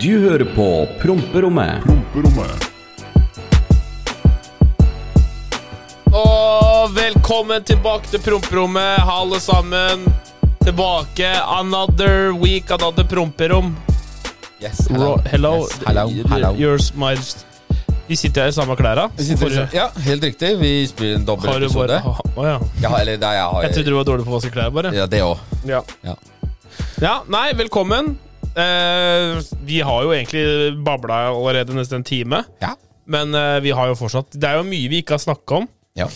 Du hører på Promperommet. Og velkommen tilbake til promperommet, alle sammen. Tilbake. Another week, another promperom. Yes, Hello. hello. Yes, hello, hello. Yours, my... Vi sitter her i samme klær, da. Vi ja, helt riktig. Vi spiller en dobbel Har du episode. bare Å ja. Ja, eller nei, jeg har Jeg trodde du var dårlig på å vaske klær, bare. Ja, det òg. Ja. Ja. Ja, nei, velkommen. Eh, vi har jo egentlig babla allerede nesten en time. Ja. Men eh, vi har jo fortsatt Det er jo mye vi ikke har snakka om. ja.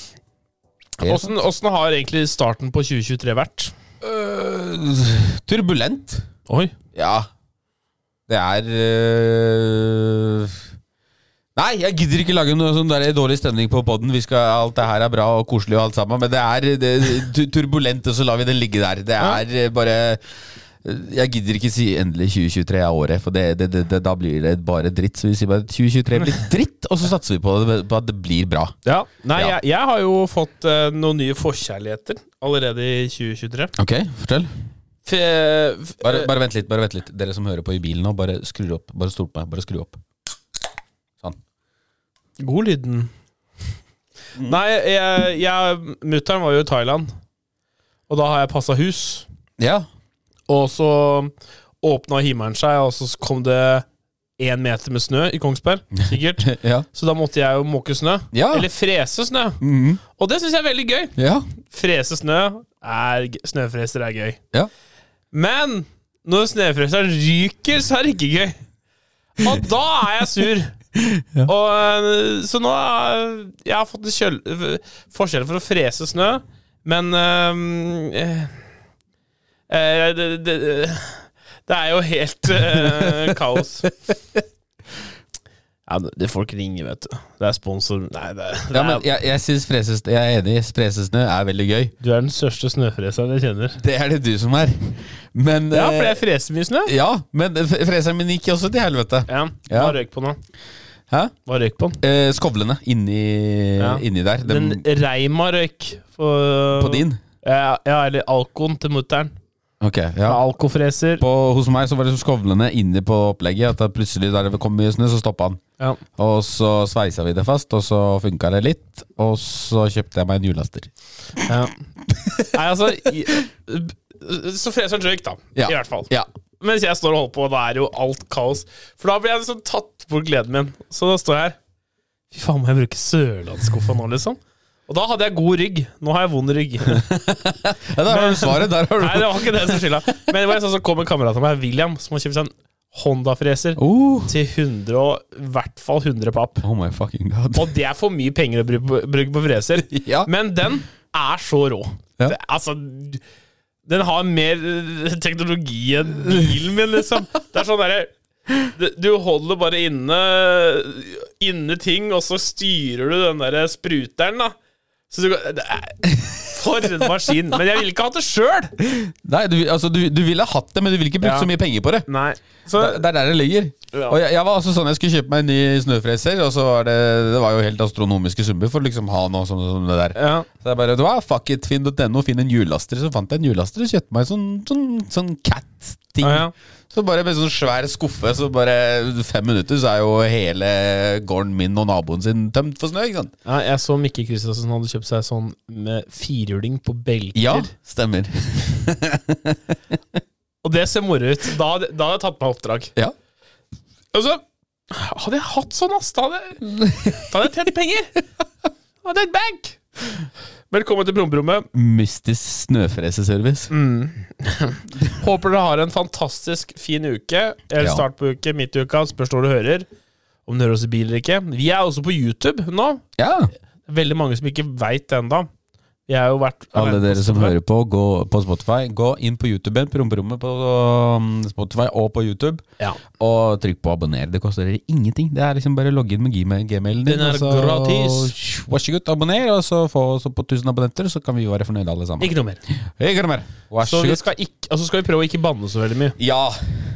Åssen har egentlig starten på 2023 vært? Uh, turbulent. Oi. Ja. Det er uh... Nei, jeg gidder ikke lage noe sånn der dårlig stemning på poden. Alt det her er bra og koselig og alt sammen, men det er det, turbulent, og så lar vi det ligge der. Det er øh, bare Jeg gidder ikke si endelig 2023 er året, for det, det, det, da blir det bare dritt. Så vi sier bare 2023 blir dritt, og så satser vi på, på at det blir bra. Ja. Nei, Ja. Jeg, jeg har jo fått uh, noen nye forkjærligheter allerede i 2023. Ok, fortell. F f Bare, bare vent litt, bare vent litt. Dere som hører på i bilen nå, bare skru opp. Bare stol på meg. Bare skru opp. Sånn. God lyden. Mm. Nei, jeg, jeg Mutter'n var jo i Thailand, og da har jeg passa hus. Ja. Og så åpna himmelen seg, og så kom det én meter med snø i Kongsberg. Sikkert. ja. Så da måtte jeg jo måke snø. Ja. Eller frese snø. Mm. Og det syns jeg er veldig gøy. Ja. Frese snø er Snøfreser er gøy. Ja. Men når snøfreseren ryker, så er det ikke gøy. Og da er jeg sur. Og, øh, så nå Jeg har fått en forskjell for å frese snø, men øh, eh, eh, det, det, det er jo helt eh, kaos. Ja, det, folk ringer, vet du. Det er sponsor Nei, det, det ja men er, jeg, jeg, synes freses, jeg er enig. Fresesnø er veldig gøy. Du er den største snøfreseren jeg kjenner. Det er det du som er. Men Ja, for jeg eh, freser mye snø. Ja, men freseren min gikk også til helvete. Ja, Ja. Hva røyk på nå? Hæ? Hva røyk på den? Eh, skovlene inni, Ja. inni der. Dem, Den Reima røyk for, på din? Ja, ja, eller alkoen til mutter'n. Ok, Ja. ja. Alkofreser. På, hos meg så var det så skovlende inni på opplegget. At plutselig der det kom mye snø, så stoppa han. Ja. Og så sveisa vi det fast, og så funka det litt. Og så kjøpte jeg meg en hjullaster. ja. Nei, altså i, Så freseren røyk, da. I hvert fall. Ja. Mens jeg står og holder på, og da er jo alt kaos. For da blir jeg liksom tatt bort gleden min. Så da står jeg her. Fy faen, må jeg bruke sørlandsskuffa nå, liksom? Og da hadde jeg god rygg. Nå har jeg vond rygg. Ja, der har du svaret. Der har du Nei, det var ikke det som skylda. Men det var sånn, så kom en kamerat av meg, William, som har kjøpt seg en Honda-freser uh. til 100 og i hvert fall 100 papp. oh my fucking god. Og det er for mye penger å bruke på, bruke på freser. Ja. Men den er så rå. Ja. Det, altså Den har mer teknologi enn bilen min, liksom. Det er sånn derre du- du holder bare inne Inne ting, og så styrer du den der spruteren, da. Så du, for en maskin. Men jeg ville ikke hatt det sjøl! Du, altså, du, du ville hatt det, men du ville ikke brukt Ja. så mye penger på det. Nei. Så Det, det er der det ligger. Ja. Og jeg, jeg var altså sånn Jeg skulle kjøpe meg en ny snøfreser, og så var det Det var jo helt astronomiske summer for å liksom ha noe sånt som det der. ja. Så jeg bare du hva, Fuck it, finn.no, finn en hjullaster. Så fant jeg en hjullaster og kjøpte meg sånn, sånn, sånn cat-ting. Ja, ja. Så bare med sånn svær skuffe, så bare fem minutter så er jo hele gården min og naboen sin tømt for snø. ikke sant? Ja, jeg så Mikke Kristiansen hadde kjøpt seg sånn med firhjuling på belter. Ja, stemmer. Og det ser moro ut. Da, da hadde jeg tatt meg oppdrag. Ja. Altså, hadde jeg hatt sånn, ass, da hadde, da hadde jeg tjent penger! Hadde jeg et bank! Velkommen til promperommet. Mystisk snøfreseservice. Håper dere har en fantastisk fin uke. Eller Ja. start på uke, midt i uka. Spørs når du hører. Om du hører oss i bil eller ikke. Vi er også på YouTube nå. Ja. Veldig mange som ikke veit det ennå. Vi har jo vært Alle dere som hører på, gå på Spotify. Gå inn på YouTube, promperommet på um, Spotify og på YouTube. Ja. Og trykk på abonner. Det koster dere ingenting. Det er liksom bare å logge inn med gmailen din. Den er så- gratis. Vær så god, abonner, og så få oss opp på 1000 abonnenter, så kan vi være fornøyde alle sammen. Ikke noe mer. Ikke noe mer. Så vi skal, ikke, og så skal vi prøve å ikke banne så veldig mye. Ja.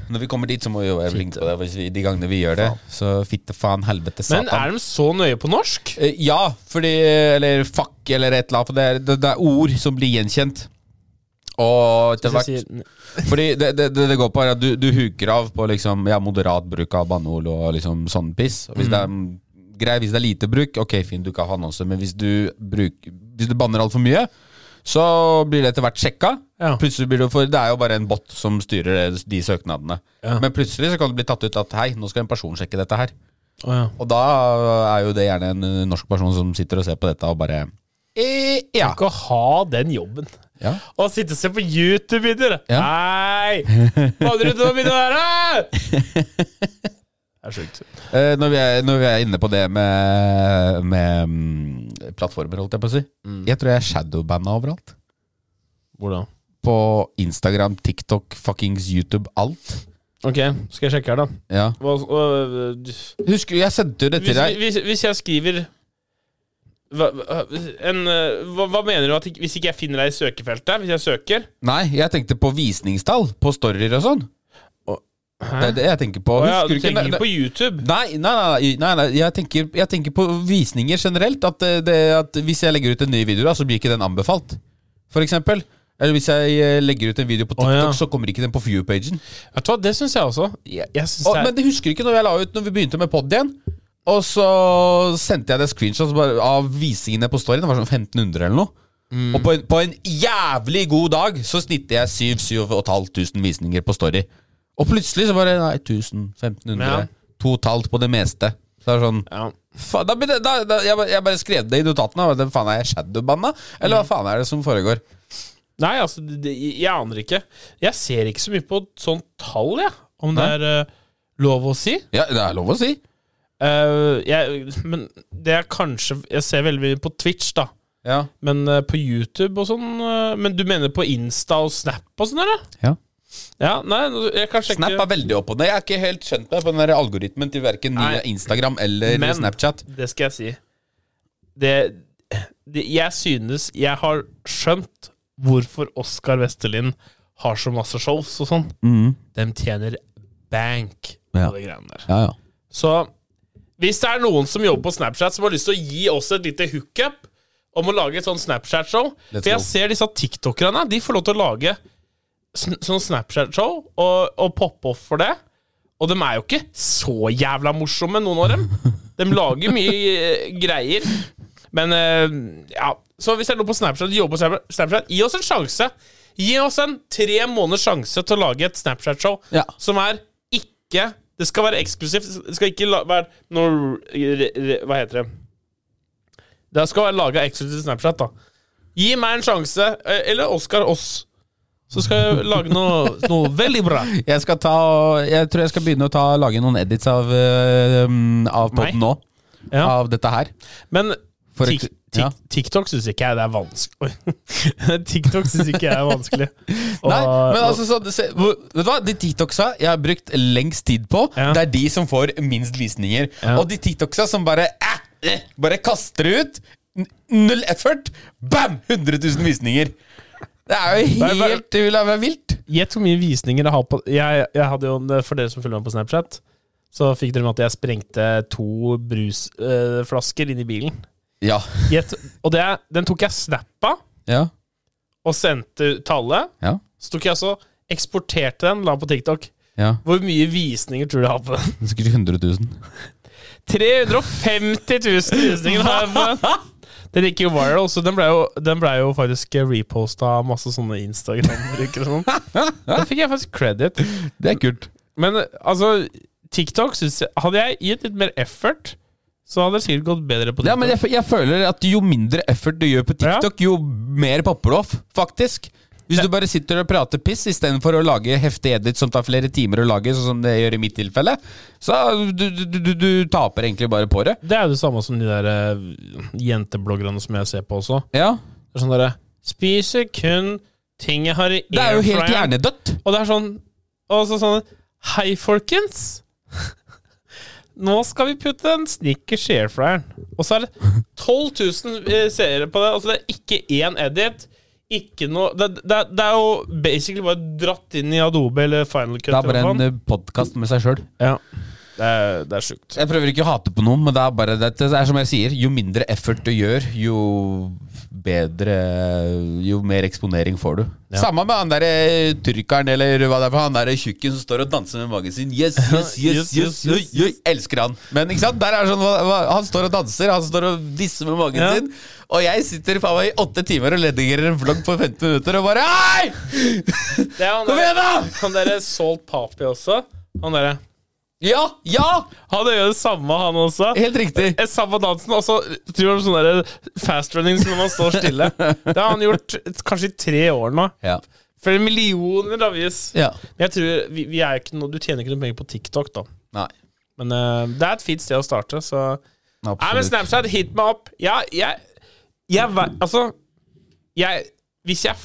Når vi kommer dit, så må vi jo være flinke på det. Hvis vi, de gangene vi gjør det. Så fitte faen, helvete, satan. Men er de så nøye på norsk? Eh, Ja, fordi Eller fuck eller et eller annet. Det er, det, det er ord som blir gjenkjent. Og etter hvert Fordi det, det, det, det går på at du, du huker av på liksom Ja, moderat bruk av banneord og liksom sånn piss. Og hvis det er grei, hvis det er lite bruk, ok, fint, du kan ha annonse, men hvis du bruk, Hvis du banner altfor mye, så blir det etter hvert sjekka. Ja. Plutselig blir det For det er jo bare en bot som styrer de søknadene. Ja. Men plutselig så kan det bli tatt ut at hei, nå skal en person sjekke dette her. Oh, ja. Og da er jo det gjerne en norsk person som sitter og ser på dette og bare eh, Ja. Ikke å ha den jobben. ja. Og sitte og se på YouTube-videoer! Ja. Nei! Hva hadde du til å begynne være? Det er sjukt. Eh, når, vi når vi er inne på det med, med mm, plattformer, holdt jeg på å si. Jeg tror jeg er shadowbanna overalt. Hvordan? På Instagram, TikTok, fuckings YouTube, alt. Ok, skal jeg sjekke her, da. Ja. Hva, øh, Husker du, jeg sendte jo det til hvis, deg. hvis, hvis jeg skriver hva, en, øh, hva, hva mener du at hvis ikke jeg finner deg i søkefeltet? Hvis jeg søker? Nei, jeg tenkte på visningstall på storyer og sånn. Hæ? Det er det jeg tenker på. Å ja, du tenker ikke? på YouTube? Nei, nei, nei, nei, nei jeg, tenker, jeg tenker på visninger generelt. At, det, det, at Hvis jeg legger ut en ny video, da, så blir ikke den anbefalt. For eksempel. Eller hvis jeg eh, legger ut en video på TikTok, TikTok, ja. så kommer ikke den på view-pagen. Vet du hva, det syns jeg også. Jeg, jeg synes Og, det er, men det husker ikke når jeg la ut Når vi begynte med pod igjen. Og så sendte jeg det screenshot av visningene på storyen. Det var sånn 1500 eller noe. Mm. Og på en, på en jævlig god dag så snitter jeg 7000-7500 visninger på story. Og plutselig så bare Nei, 1000, 1500. Ja. To talt på det meste. Så det er sånn ja. faen, da, da, da, jeg, bare- jeg bare skrev det i notatene. Hva Faen, er jeg shadowbanna? Eller hva faen er det som foregår? Nei, altså, det, jeg aner ikke. Jeg ser ikke så mye på sånn tall, jeg. Om det er uh, lov å si. Ja, det er lov å si. Uh, jeg, men det er kanskje Jeg ser veldig mye på Twitch, da. Ja. Men uh, på YouTube og sånn Men du mener på Insta og Snap og sånn, eller? Ja. Ja, nei, jeg kan sjekke Snap er veldig opp og ned. Jeg er ikke helt skjønt meg på den der algoritmen til verken Nei. Instagram eller Men- Snapchat. Det skal jeg si. Det, det Jeg synes jeg har skjønt hvorfor Oskar Westerlind har så masse shows og sånn. De tjener bank på Ja. de greiene der. Ja, ja. Så hvis det er noen som jobber på Snapchat som har lyst til å gi oss et lite hookup om å lage et sånn Snapchat-show For jeg ser disse tiktokerne, de får lov til å lage sånn Snapchat-show og, og pop-off for det. Og de er jo ikke så jævla morsomme, noen av dem. De lager mye eh, greier. Men eh, ja Så hvis det er noe på Snapchat, jobber på Snapchat, gi oss en sjanse. Gi oss en tre måneders sjanse til å lage et Snapchat-show Ja. som er ikke Det skal være eksklusivt. Det skal ikke være noe Hva heter det? Det skal være laga eksklusivt Snapchat, da. Gi meg en sjanse, eh, eller Oskar oss. Så skal jeg lage noe, noe veldig bra. Jeg ta Jeg tror jeg skal begynne å ta, lage noen edits av, uh, av poden nå. Ja. Av dette her. Men tik, ja. TikTok syns ikke jeg det er vanskelig TikTok syns ikke jeg er vanskelig. Og- Nei, men altså så, se, Vet du hva? De TikToksa jeg har brukt lengst tid på, Ja. det er de som får minst visninger. Og de TikToksa som bare eh, eh, Bare kaster ut. Null effort. Bam! 100 000 visninger. Det er jo helt det vil være vilt. Gjett hvor mye visninger jeg har på jeg, jeg hadde jo, For dere som følger meg på Snapchat, så fikk dere med at jeg sprengte to brusflasker inn i bilen. Ja. Gjett, og det, den tok jeg snap av Ja. og sendte ut til alle. Ja. Så tok jeg altså eksporterte den, la den på TikTok. ja. Hvor mye visninger tror du jeg har på den? Det er sikkert 100 000. 350 000 visninger har jeg på den! Den gikk jo viral, så den ble jo, den ble jo faktisk reposta av masse sånne Instagram-brukere og sånn. Da fikk jeg faktisk credit. Det er kult. Men altså, TikTok synes jeg Hadde jeg gitt litt mer effort, så hadde det sikkert gått bedre på TikTok. Ja, men jeg, jeg føler at jo mindre effort du gjør på TikTok, jo mer popper du off, faktisk. Hvis du bare sitter og prater piss istedenfor å lage heftig edit som tar flere timer å lage, sånn som det gjør i mitt tilfelle, så du, du, du, du, taper egentlig bare på det. Det er jo det samme som de der eh, jentebloggerne som jeg ser på også. Ja, Det er sånn derre Spiser kun ting jeg har i airfryer. Det er jo helt hjernedødt. Og det er sånn Og så sånn Hei, folkens! Nå skal vi putte en Snickers i airfryeren. Og så er det 12 000 eh, seere på det. Altså det er ikke én edit. Ikke noe det, det, det er jo basically bare dratt inn i Adobe eller Final Cut. Det er bare en faen. podkast med seg sjøl. ja. Det er, det er sjukt. Jeg prøver ikke å hate på noen, men det er bare det, er som jeg sier. Jo mindre effort du gjør, jo bedre Jo mer eksponering får du. Ja. Samme med han derre tyrkeren eller hva det er for han derre tjukken som står og danser med magen sin. Yes, yes, yes, yes, yes. Elsker han. Men ikke sant? Der er sånn, Han står og danser, han står og disser med magen sin. Og jeg sitter faen meg i åtte timer og redigerer en vlogg på 15 minutter og bare Hei! Han Kom igjen, da! Han derre Salt Papi også. Han derre Ja! Ja! Han gjør det samme, han også. Helt riktig. Eh, Samme dansen, og så tror jeg sånn fast-running når man står stille. Det har han gjort kanskje i tre år nå. Ja. Flere millioner av views. ja. Men jeg tror vi, vi er ikke noe, Du tjener ikke noe penger på TikTok, da. Nei. Men uh, det er et fint sted å starte, så Nei, men Snapchat, hit meg opp. Ja, jeg Jeg veit Altså, jeg Hvis jeg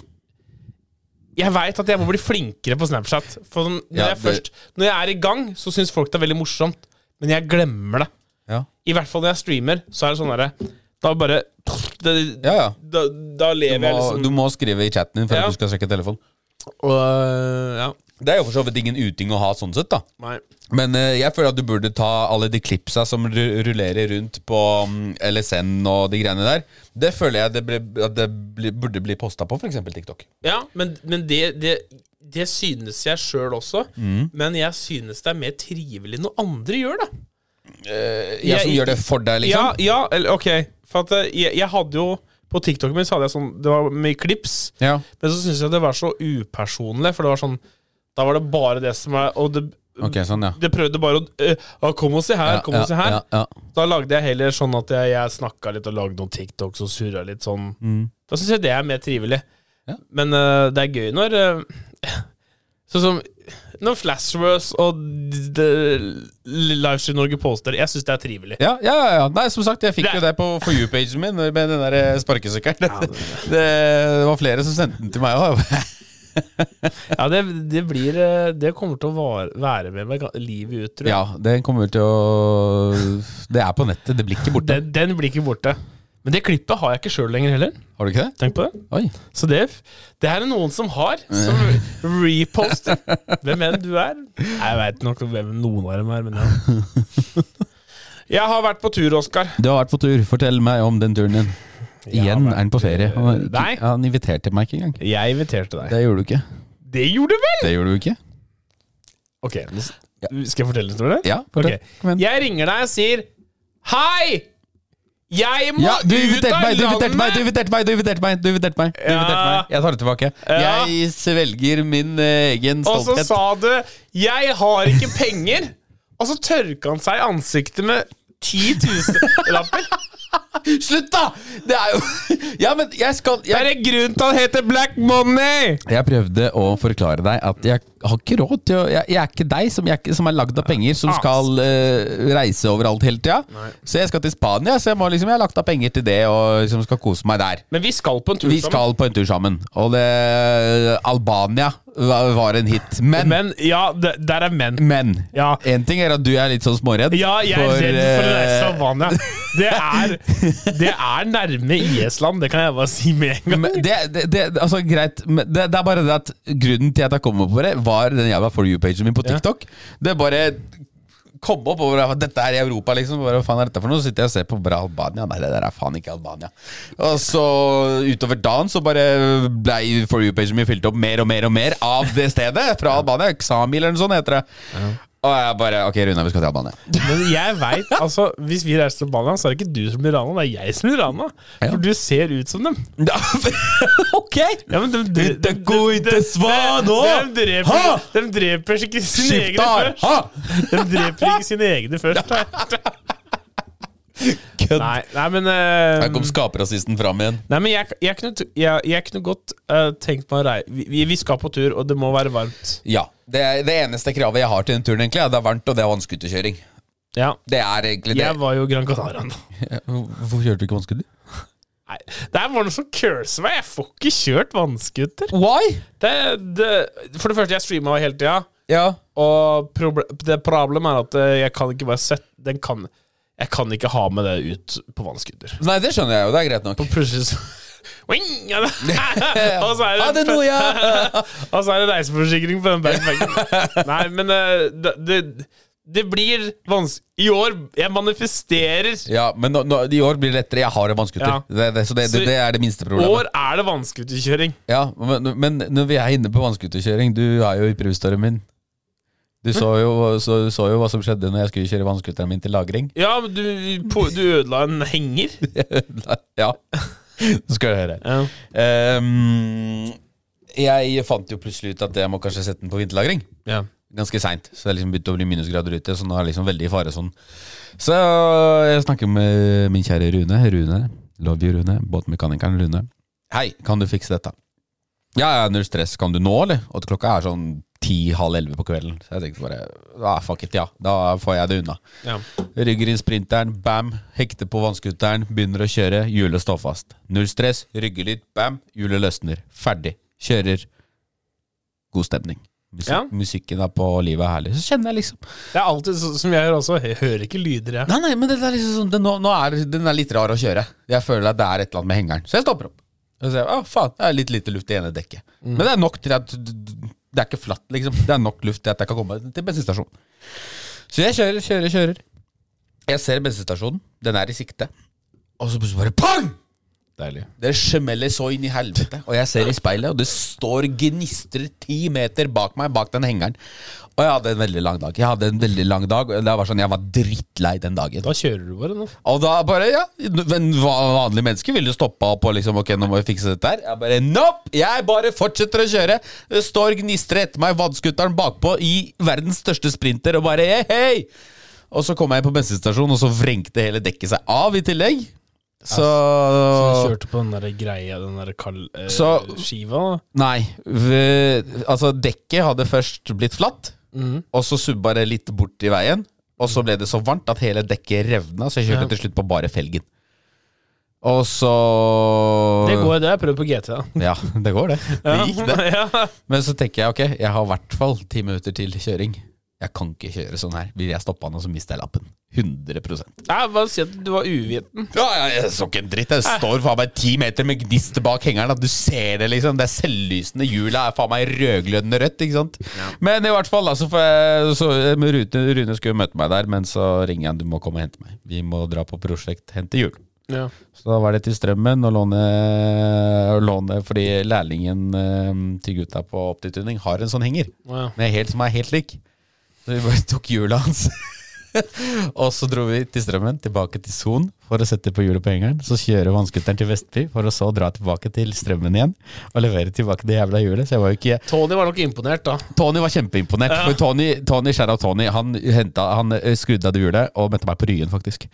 Jeg veit at jeg må bli flinkere på Snapchat. For sånn, når, Ja, jeg det- først, når jeg er i gang, så syns folk det er veldig morsomt. Men jeg glemmer det. Ja. I hvert fall når jeg streamer, så er det sånn derre Da bare det, Ja, ja. Da, da lever må, jeg liksom du må skrive i chatten din før Ja. du skal sjekke telefon. og, øh, Ja. Det er jo for så vidt ingen uting å ha sånn sett, da. Nei. Men uh, jeg føler at du burde ta alle de klipsa som rullerer rundt på um, LSN og de greiene der. Det føler jeg det, ble, at det ble, burde bli posta på f.eks. TikTok. Ja, men, men det, det, det synes jeg sjøl også. Mm. Men jeg synes det er mer trivelig når andre gjør det. Jeg Som Jeg- gjør det for deg, liksom? Ja, ja ok. For at eh, jeg, jeg hadde jo På TikTok min så hadde jeg sånn Det var mye klips. Ja. Men så syntes jeg det var så upersonlig, for det var sånn Da var det bare det som er Og det, okay, sånn, ja. det prøvde bare å eh, Kom og se her, kom og se her. Da lagde jeg heller sånn at jeg, jeg snakka litt og lagde noen TikToks og surra litt sånn. Mm. Da syns jeg det er mer trivelig. Men eh, det er gøy når eh, Sånn som når Flashverse og Livestream Norge poster. Jeg syns det er trivelig. ja, ja, ja. Nei, som sagt, jeg fikk Det- jo det på For you-pagen min med den der sparkesykkelen. det- det, det var flere som sendte den til meg òg. Ja, det, det blir eh, Det kommer til å være med meg livet ut, tror jeg. Ja, den kommer til å Det er på nettet, det blir ikke borte. Den, den blir ikke borte. Men det klippet har jeg ikke sjøl lenger heller. Har du ikke det? Tenk på det. Oi. Så det, det her er noen som har, som reposter. Hvem enn du er. Jeg veit nok hvem noen av dem er, men ja. Jeg har vært på tur, Oskar. Du har vært på tur. Fortell meg om den turen din. Igjen er han på ferie. Han, Nei. han inviterte meg ikke engang. Jeg inviterte deg. Det gjorde du ikke. Det gjorde du vel?! Det gjorde du ikke. Ok, nå s- Skal jeg fortelle en historie? Ja, fortell. Ok. Kom igjen. Jeg ringer deg og sier Hei! Jeg må Ja, du ut inviterte av meg, du inviterte meg, du landet! inviterte meg! Du inviterte meg, du inviterte meg, du Ja. inviterte meg. Jeg tar det tilbake. Ja. Jeg svelger min eh, egen Og så stolthet. sa du 'Jeg har ikke penger', og så tørka han seg i ansiktet med 10 000-lapper. Slutt, da! Det er jo Ja, men jeg skal Det er en grunn til det heter Black Money! jeg prøvde å forklare deg at jeg har ikke råd til å Jeg, jeg er ikke deg som, jeg, som er lagd av penger, som Ah. skal uh, reise overalt hele tida. Så jeg skal til Spania, så jeg, må liksom, jeg har lagt av penger til det og liksom skal kose meg der. Men vi skal på en tur Vi sammen. skal på en tur sammen, og det Albania var en hit. Men, Men ja, det, der er men. men Ja. En ting er at du er litt sånn småredd. Ja, jeg er redd for å reise til eh, Albania. Det er, det er nærme IS-land, det kan jeg bare si med en gang. men det, det, det, altså greit men det, er bare det at Grunnen til at jeg kom opp på det, var den jævla For you-pagen min på Ja. TikTok. Det bare kom opp over at dette er i Europa, liksom. Bare, Hva faen er dette for noe? Så sitter jeg og ser på bare Albania. Nei, det der er faen ikke Albania. Og så utover dagen så bare blei For you-pagen min fylt opp mer og mer og mer av det stedet. Fra Albania. Xamil eller noe sånt heter det. Og jeg bare Ok, Rune, vi skal til Albania. Men jeg vet, altså Hvis vi reiser til Albania, så er det ikke du som blir rana, det er jeg som blir rana. For du ser ut som dem. ok! Ja, men de, de, de, de, dreper, de dreper ikke sine egne først. De dreper ikke sine egne først. Kødd. Nei, nei men uh, Her kom skaperrasisten fram igjen. Nei, men jeg, jeg, kunne, jeg, jeg kunne godt uh, tenkt meg å reise vi, vi skal på tur, og det må være varmt. Ja. Det, det eneste kravet jeg har til den turen, egentlig, er det er varmt, og det er vannskuterkjøring. Ja. Det er egentlig det. Jeg var jo Gran Canaria nå. Hvorfor kjørte du ikke vannskuter? Nei, det er bare noe som curser meg. Jeg får ikke kjørt vannskuter. Why? Det, det, for det første, jeg streama hele tida. Ja. Og proble det problemet er at eh, jeg kan ikke bare sette den kan, Jeg kan ikke ha med det ut på vannskuter. Nei, det skjønner jeg jo. Det er greit nok. Og plutselig så Wing! Og så er det, det noe, ja. og så er det reiseforsikring på den backpacken. Nei, men eh, det, det, Det blir vanskelig I år Jeg manifesterer. Ja, men nå, nå, i år blir det lettere. Jeg har en vannskuter. Ja. Det, så det, det, det er det minste problemet. År er det vannskuterkjøring. Ja, men, men når vi er inne på vannskuterkjøring Du er jo i prøvestormen min. Du så jo, så, så jo hva som skjedde når jeg skulle kjøre vannskuteren min til lagring. Ja, men du, på, du ødela en henger. ja, Nå skal du høre. Ja. Um, jeg fant jo plutselig ut at jeg må kanskje sette den på vinterlagring. Ja. Ganske seint. Så det liksom begynte å bli minusgrader ute, så nå er det liksom veldig i fare sånn. Så jeg snakker med min kjære Rune. Rune, Love you, Rune. Båtmekanikeren Rune. Hei, kan du fikse dette? Ja, ja, null stress. Kan du nå, eller? Og klokka er sånn ti-halv elleve på kvelden. Så jeg tenkte bare ah, fuck it, ja. Da får jeg det unna. Ja. Rygger inn sprinteren, bam. Hekter på vannskuteren, begynner å kjøre. Hjulet står fast. Null stress. Rygger litt, bam. Hjulet løsner. Ferdig. Kjører. God stemning. Musik, Ja. Musikken er på, livet er herlig. Så kjenner jeg liksom Det er alltid sånn som jeg gjør også. Jeg hører ikke lyder, jeg. Nei, nei, men det er liksom sånn, det, nå, nå er den er litt rar å kjøre. Jeg føler at det er et eller annet med hengeren. Så jeg stopper opp. Og så å faen, det er litt lite luft i ene dekket. Men det er nok til at det er ikke flatt, liksom. Det er nok luft til at jeg kan komme til bensinstasjonen. Så jeg kjører, kjører, kjører. Jeg ser bensinstasjonen. Den er i sikte. Og så plutselig bare pang! Deilig. Det smeller så inn i helvete. Og jeg ser i speilet, og det står gnistrer ti meter bak meg, bak den hengeren. Og jeg hadde en veldig lang dag. Jeg hadde en veldig lang dag og det var sånn, Jeg var drittlei den dagen. Da kjører du bare nå. Og da bare, ja En vanlige vanlig menneske ville stoppa opp og liksom Ok, nå må vi fikse dette her. Jeg bare Nope! Jeg bare fortsetter å kjøre. Det står gnistrer etter meg, vannskuteren bakpå, i verdens største sprinter, og bare hei, hei! Og så kom jeg på bensinstasjonen, og så vrengte hele dekket seg av i tillegg. Så, Så du kjørte på den der greia, den der kald eh, Så- skiva? Nei. ved- altså, dekket hadde først blitt flatt, mm. og så subba det litt bort i veien. Og så ble det så varmt at hele dekket revna, så jeg kjørte Ja. til slutt på bare felgen. Og så Det går, det jeg prøvd på GT. Ja, det går det. Det gikk, det. Men så tenker jeg ok, jeg har i hvert fall ti minutter til kjøring. Jeg kan ikke kjøre sånn her. Vil jeg stoppe han, og så mister jeg lappen. 100 Nei, bare si at du var uviten. Ja, ja, jeg så ikke en dritt. Jeg står faen meg ti meter med gnist bak hengeren. At du ser det, liksom. Det er selvlysende. Hjula er faen meg rødglødende rødt, ikke sant. Men i hvert fall, altså, så jeg så, Rune, Rune skulle møte meg der, men så ringer han. Du må komme og hente meg. Vi må dra på prosjekt Hente hjul. Ja. Så da var det til strømmen å låne, låne Fordi lærlingen eh, til gutta på Optituning har en sånn henger Ja. med helt, som er helt lik. Så vi bare tok hjulet hans. og så dro vi til strømmen, tilbake til Son for å sette på hjulet på hengeren. Så kjøre vannskutteren til Vestby for å så dra tilbake til strømmen igjen. Og levere tilbake det jævla hjulet. Så jeg var jo ikke Tony var nok imponert, da. Tony var kjempeimponert. Ja. For Tony, Tony Skjæra Tony Han, henta, han eh, skrudde av det hjulet og møtte meg på Ryen, faktisk.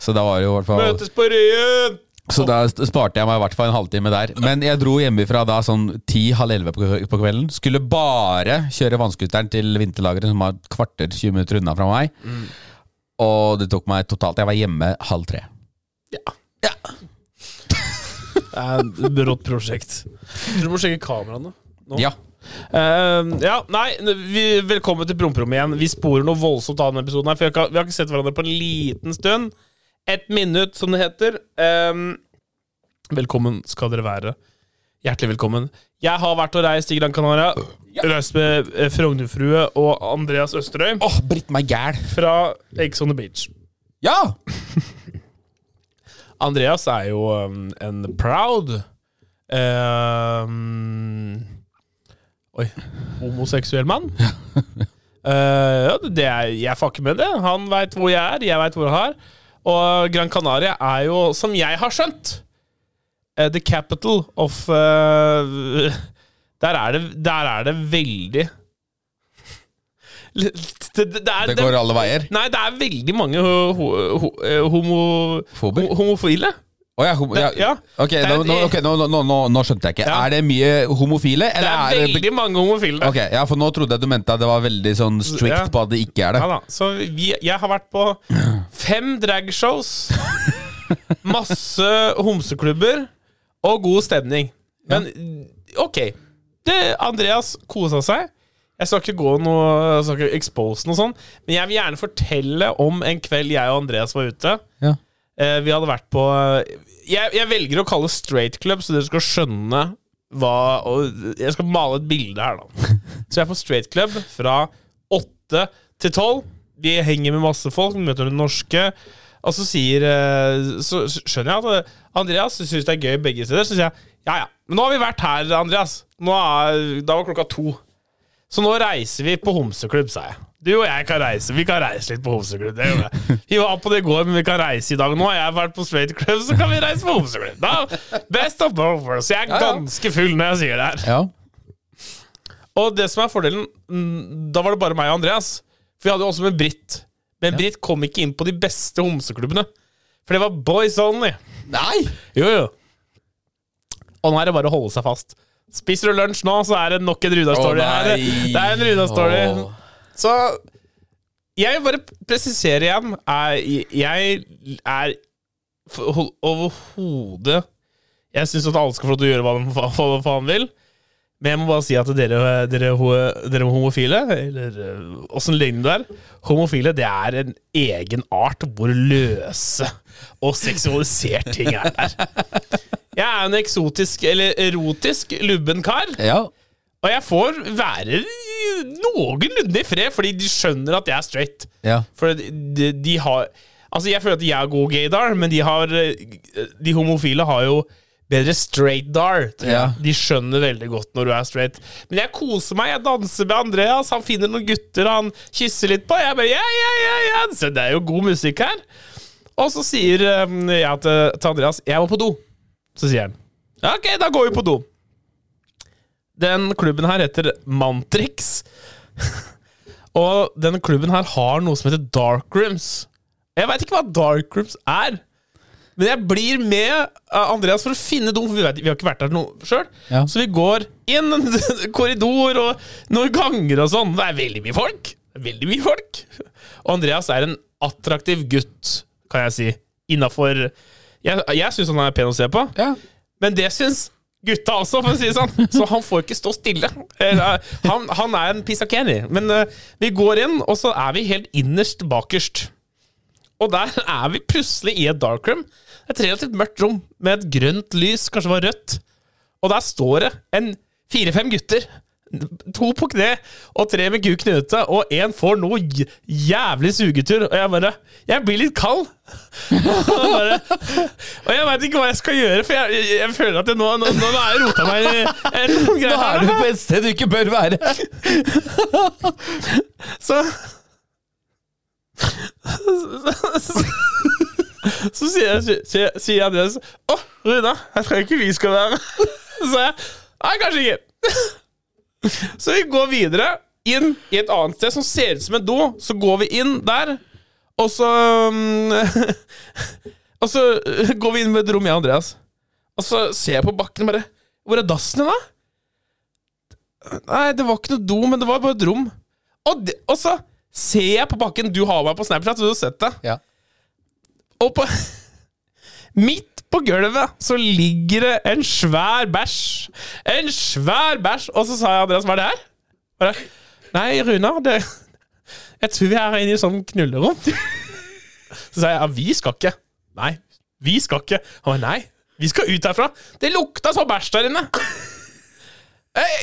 Så da var det jo i hvert fall Møtes på Ryen! Så da sparte jeg meg i hvert fall en halvtime der. Men jeg dro hjemmefra da sånn ti-halv elleve på kvelden. Skulle bare kjøre vannskutteren til vinterlageret, som var et kvarter 20 minutter unna fra meg. Og det tok meg totalt Jeg var hjemme halv tre. Ja Det er et brått prosjekt. Jeg tror du må sjekke kameraene. nå. Ja. Uh, ja, nei, vi, velkommen til Promperommet igjen. Vi sporer noe voldsomt av denne episoden, her for vi har, ikke, vi har ikke sett hverandre på en liten stund. Et minutt, som det heter. Um, velkommen skal dere være. Hjertelig velkommen. Jeg har vært og reist i Gran Canaria. Reist med eh, Frognerfrue og Andreas Østerøy Åh, Britt meg gæl. fra Eggs on the Beach. Ja! Andreas er jo um, en proud um, Oi. Homoseksuell mann. uh, ja, det er, jeg fucker med det. Han veit hvor jeg er, jeg veit hvor han er. Og Gran Canaria er jo, som jeg har skjønt, eh, the capital of uh, der, er det, der er det veldig det, det, det, er, Det går alle veier. Nei, det er veldig mange ho, ho, ho, eh, homo, homofile. Å ja, homo, ja. Ja. Ok, nå, nå, okay nå, nå, skjønte jeg ikke. Ja. Er det mye homofile? Det er, er veldig det mange homofile. Ok, ja, For nå trodde jeg du mente at det var veldig sånn strict på at det ikke er det. Ja da, så vi, jeg har vært på fem dragshows, masse homseklubber og god stemning. Men ok. Det, Andreas kosa seg. Jeg skal ikke gå noe Jeg skal ikke expose noe sånn, men jeg vil gjerne fortelle om en kveld jeg og Andreas var ute. Ja. Eh, vi hadde vært på jeg, jeg velger å kalle det straight club, så dere skal skjønne hva og Jeg skal male et bilde her, da. Så jeg er på straight club fra åtte til tolv. vi henger med masse folk, møter det norske. Og så sier eh, Så skjønner jeg at eh, Andreas syns det er gøy begge steder. Så sier jeg ja ja, men nå har vi vært her, Andreas. Er, da var klokka to. Så nå reiser vi på homseklubb, sa jeg. Du og jeg kan reise. Vi kan reise litt på homseklubb. Det gjør vi. Vi var på det i går, men vi kan reise i dag. Nå har jeg vært på straight club, så kan vi reise på homseklubb. Da, best of both worlds. Jeg er Ja, ja. ganske full når jeg sier det her. Ja. Og det som er fordelen mm, Da var det bare meg og Andreas. For vi hadde jo også med Britt. Men Britt kom ikke inn på de beste homseklubbene. For det var boys only. Nei! Jo, jo. Og nå er det bare å holde seg fast. Spiser du lunsj nå, så er det nok en Ruda-story Å, her. Det er en Ruda-story. Så jeg bare presisere igjen Jeg er overhodet Jeg syns at alle skal få lov til å gjøre hva de fa- faen vil. Men jeg må bare si at dere, dere, dere homofile, eller eh, åssen ligner du er Homofile, det er en egen art hvor løse og seksualisert ting er der. Jeg er en eksotisk, eller erotisk, lubben kar. Ja. Og jeg får være noenlunde i fred, fordi de skjønner at jeg er straight. ja. For de, de har Altså, jeg føler at jeg er god gaydar, men de har De homofile har jo bedre straight-dar. Ja. De skjønner veldig godt når du er straight. Men jeg koser meg. Jeg danser med Andreas. Han finner noen gutter han kysser litt på. Jeg bare ja, ja, ja, ja. Så det er jo god musikk her. Og så sier um, jeg til, til Andreas Jeg må på do. Så sier han ok, da går vi på do. Den klubben her heter Mantrix. Og denne klubben her har noe som heter Dark Rooms. Jeg veit ikke hva Dark Rooms er. Men jeg blir med Andreas for å finne dem, for vi, vet, vi har ikke vært der sjøl. Ja. Så vi går inn en korridor og noen ganger og sånn. Det er veldig mye folk. Veldig mye folk. Og Andreas er en attraktiv gutt, kan jeg si. Innafor Jeg, jeg syns han er pen å se på. ja. Men det syns gutta også, for å si det sånn. Så han får ikke stå stille. Han, han er en pisakeni. Men eh, vi går inn, og så er vi helt innerst bakerst. Og der er vi plutselig i et darkroom. Et relativt mørkt rom med et grønt lys, kanskje det var rødt. Og der står det en fire-fem gutter. To på kne og tre med kuken ute, og én får noe jævlig sugetur. Og jeg bare Jeg blir litt kald. og bare, og jeg veit ikke hva jeg skal gjøre, for jeg, jeg, jeg føler at jeg nå, nå, nå har jeg rota meg i Da er du på et sted du ikke bør være. Så Så sier sier, sier Andreas Å, Runa, jeg tror ikke vi skal være Så sa jeg Nei, kanskje ikke. Så vi går videre inn i et annet sted som ser ut som en do. Så går vi inn der, og så mm, Og så går vi inn med et rom, jeg og Andreas. Og så ser jeg på bakken og bare Hvor er dassen din, da? Nei, det var ikke noe do, men det var bare et rom. Og, de, og så ser jeg på bakken Du har meg på Snapchat, du har sett det. Ja. Og på Midt på gulvet så ligger det en svær bæsj. En svær bæsj! Og så sa jeg Andreas, hva er det her? Bare, Nei, Runar, det Jeg tror vi er inne i sånn knullerom. Så sa jeg ja, vi skal ikke. Nei, vi skal ikke. Han var nei, vi skal ut herfra. Det lukta så bæsj der inne.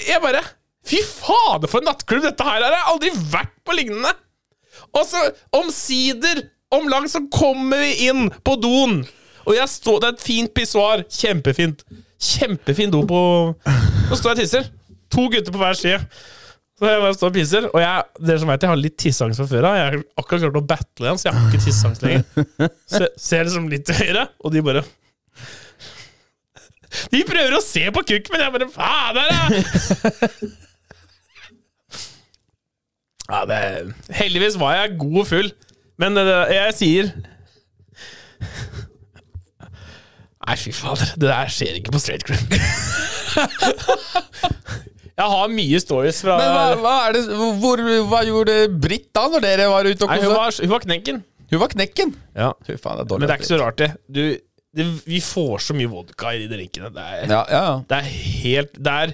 Jeg, bare Fy fader, for en nattklubb dette her er! Jeg har aldri vært på lignende! Og så omsider, om lang, så kommer vi inn på doen. Og jeg står, det er et fint pissoar. Kjempefint. Kjempefin do på Nå står jeg og tisser. To gutter på hver side. Så jeg bare står og pisser. Og jeg, dere som vet, jeg har litt tisseangst fra før av. Jeg har akkurat klart å battle igjen, så jeg har ikke tisseangst lenger. Så ser liksom litt til høyre, og de bare De prøver å se på kukk, men jeg bare Fader, ja! Ja, det, heldigvis var jeg god og full, men det, jeg sier Nei, fy fader. Det der skjer ikke på straight crew. jeg har mye stories fra Men hva, hva, er det, hvor, hva gjorde Britt da, når dere var ute og kosa? hun, var, hun var knekken. Hun var knekken. Ja. Fy faen, det er dårlig. Men det er ikke så rart, det. Du, det vi får så mye vodka i de drinkene. Det er, Ja, ja, ja. det er helt Det er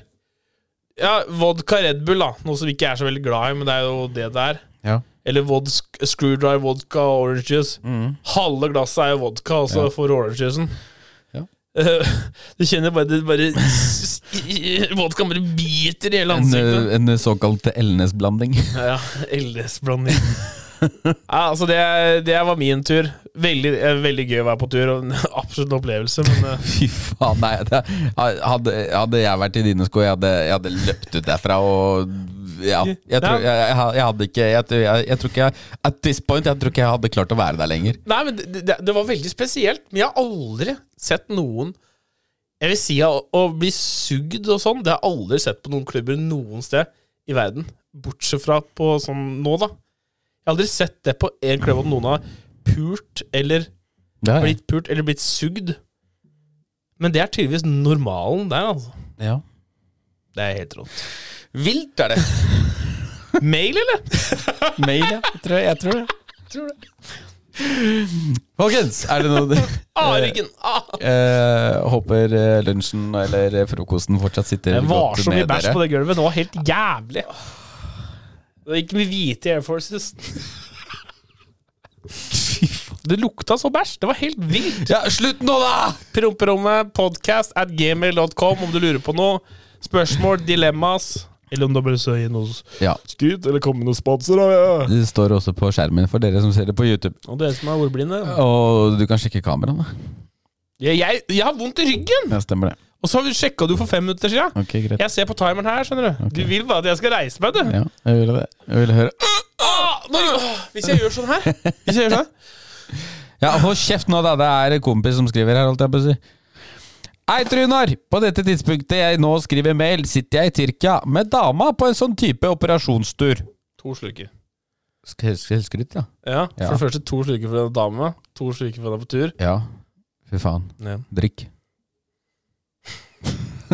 Ja, vodka Red Bull, da. Noe som vi ikke er så veldig glad i, men det er jo det det er. ja. Eller vod, screwdriver vodka og orange juice. Halve glasset er jo vodka, og så får du orange juicen. Eh, du kjenner bare det bare Vodkaen bare biter i hele ansiktet. en såkalt Elnes-blanding. Ja, ja. LS-blanding. Ja, altså det, det var min tur. Veldig, eh, veldig gøy å være på tur, og en absolutt en opplevelse. Men eh, Fy faen, nei. Det, hadde, hadde jeg vært i dine sko, jeg hadde, jeg hadde løpt ut derfra og Ja. Jeg tror, jeg, jeg, jeg hadde ikke jeg, tror- ikke jeg, At this point, jeg tror ikke jeg hadde klart å være der lenger. Nei, men det, det, det var veldig spesielt. Men jeg har aldri sett noen Jeg vil si å, å bli sugd og sånn, det har jeg aldri sett på noen klubber noen sted i verden. Bortsett fra på sånn nå, da. Jeg har aldri sett det på en klubb at noen har pult eller Ja, blitt pult eller blitt sugd. Men det er tydeligvis normalen der, altså. ja. Det er helt rått. Vilt er det. Mail, eller? Mail, ja. Jeg tror, jeg tror det. Folkens, er det noe Ah, ryggen! Ah. Eh, håper eh, lunsjen eller eh, frokosten fortsatt sitter Det var så mye med bæsj på det gulvet. Det var helt jævlig. Det gikk med hvite Air Forces. Det lukta så bæsj. Det var helt vilt. Ja, slutt nå, da! Promperommet, podcast at gmail.com om du lurer på noe. Spørsmål, dilemmas. Eller om du bare skal gi noe Ja, skryt, eller komme med noen sponsor. Ja. Det står også på skjermen for dere som ser det på YouTube. Og dere som er ordblinde. Og du kan sjekke kameraene. Jeg, jeg, jeg har vondt i ryggen! Ja, stemmer det. Og så sjekka du for fem minutter siden. Okay, greit. Jeg ser på timeren her, skjønner du. Du vil bare at jeg skal reise meg, du. Ja, jeg ville det. Jeg ville høre. Ah, nå, hvis jeg gjør sånn her Hvis jeg gjør sånn Ja, hold kjeft nå, da. Det er en kompis som skriver her, holdt jeg på å si. Hei, Trunar! På dette tidspunktet jeg nå skriver mail, sitter jeg i Tyrkia med dama på en sånn type operasjonstur. To sluker. Skal jeg skryte, ja? Ja, for Ja. det første to sluker for en dame. To sluker for deg på tur. Ja. Fy faen. Ja. Drikk.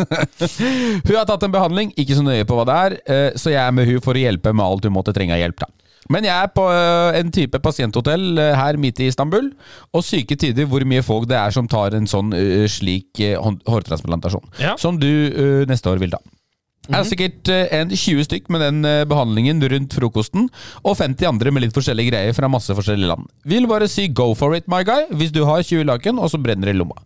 hun har tatt en behandling, ikke så nøye på hva det er, eh, så jeg er med hun for å hjelpe med alt hun måtte trenge av hjelp. da. Men jeg er på eh, en type pasienthotell eh, her midt i Istanbul, og syke tider hvor mye folk det er som tar en sånn eh, slik hårtransplantasjon. Ja. Som du neste år vil ta. Det er sikkert eh, en 20 stykk med den eh, behandlingen rundt frokosten, og 50 andre med litt forskjellige greier fra masse forskjellige land. Vil bare si go for it, my guy, hvis du har 20 laken, og så brenner det i lomma.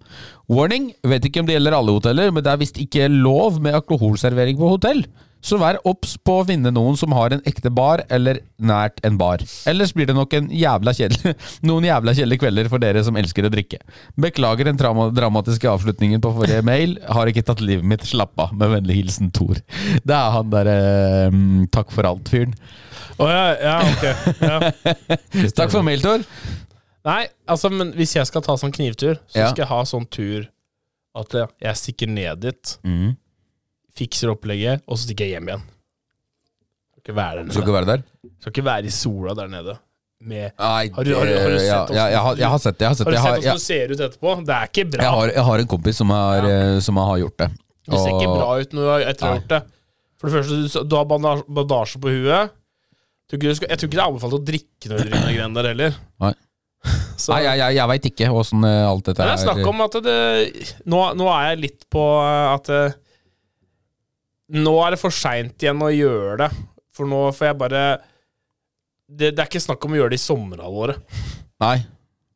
Warning, vet ikke om det gjelder alle hoteller, men det er visst ikke lov med alkoholservering på hotell. Så vær obs på å finne noen som har en ekte bar, eller nært en bar. Ellers blir det nok en jævla kjedelig, noen jævla kjedelige kvelder for dere som elsker å drikke. Beklager den dramatiske avslutningen på forrige mail. Har ikke tatt livet mitt. Slapp av. Med vennlig hilsen Tor. Det er han derre eh, takk for alt-fyren. Å ja, ja, ok. Ja. Takk for mail, Tor. Nei, altså, men hvis jeg skal ta sånn knivtur, så Ja. skal jeg ha sånn tur at jeg- stikker ned dit, fikser opplegget, og så stikker jeg hjem igjen. Skal ikke være der Skal nede. ikke være der? Skal ikke være i sola der nede. Med Nei, Har du- har du- har du sett ja, ja, jeg, har, jeg har sett det. Har, sett Har du sett hvordan du ser ut etterpå? Det er ikke bra. jeg, har, en kompis som har, ja. som har gjort det. Det ser ikke bra ut når du har, etter gjort det. For det første, du, du har bandasje, på huet. Skal, jeg tror ikke det er anbefalt å drikke når du driver med greiene der heller. Nei. Så, Nei, jeg, jeg, jeg veit ikke åssen eh, alt dette er. det er snakk om at det Nå, nå er jeg litt på at eh, Nå er det for seint igjen å gjøre det. For nå får jeg bare det, det er ikke snakk om å gjøre det i sommerhalvåret. Nei.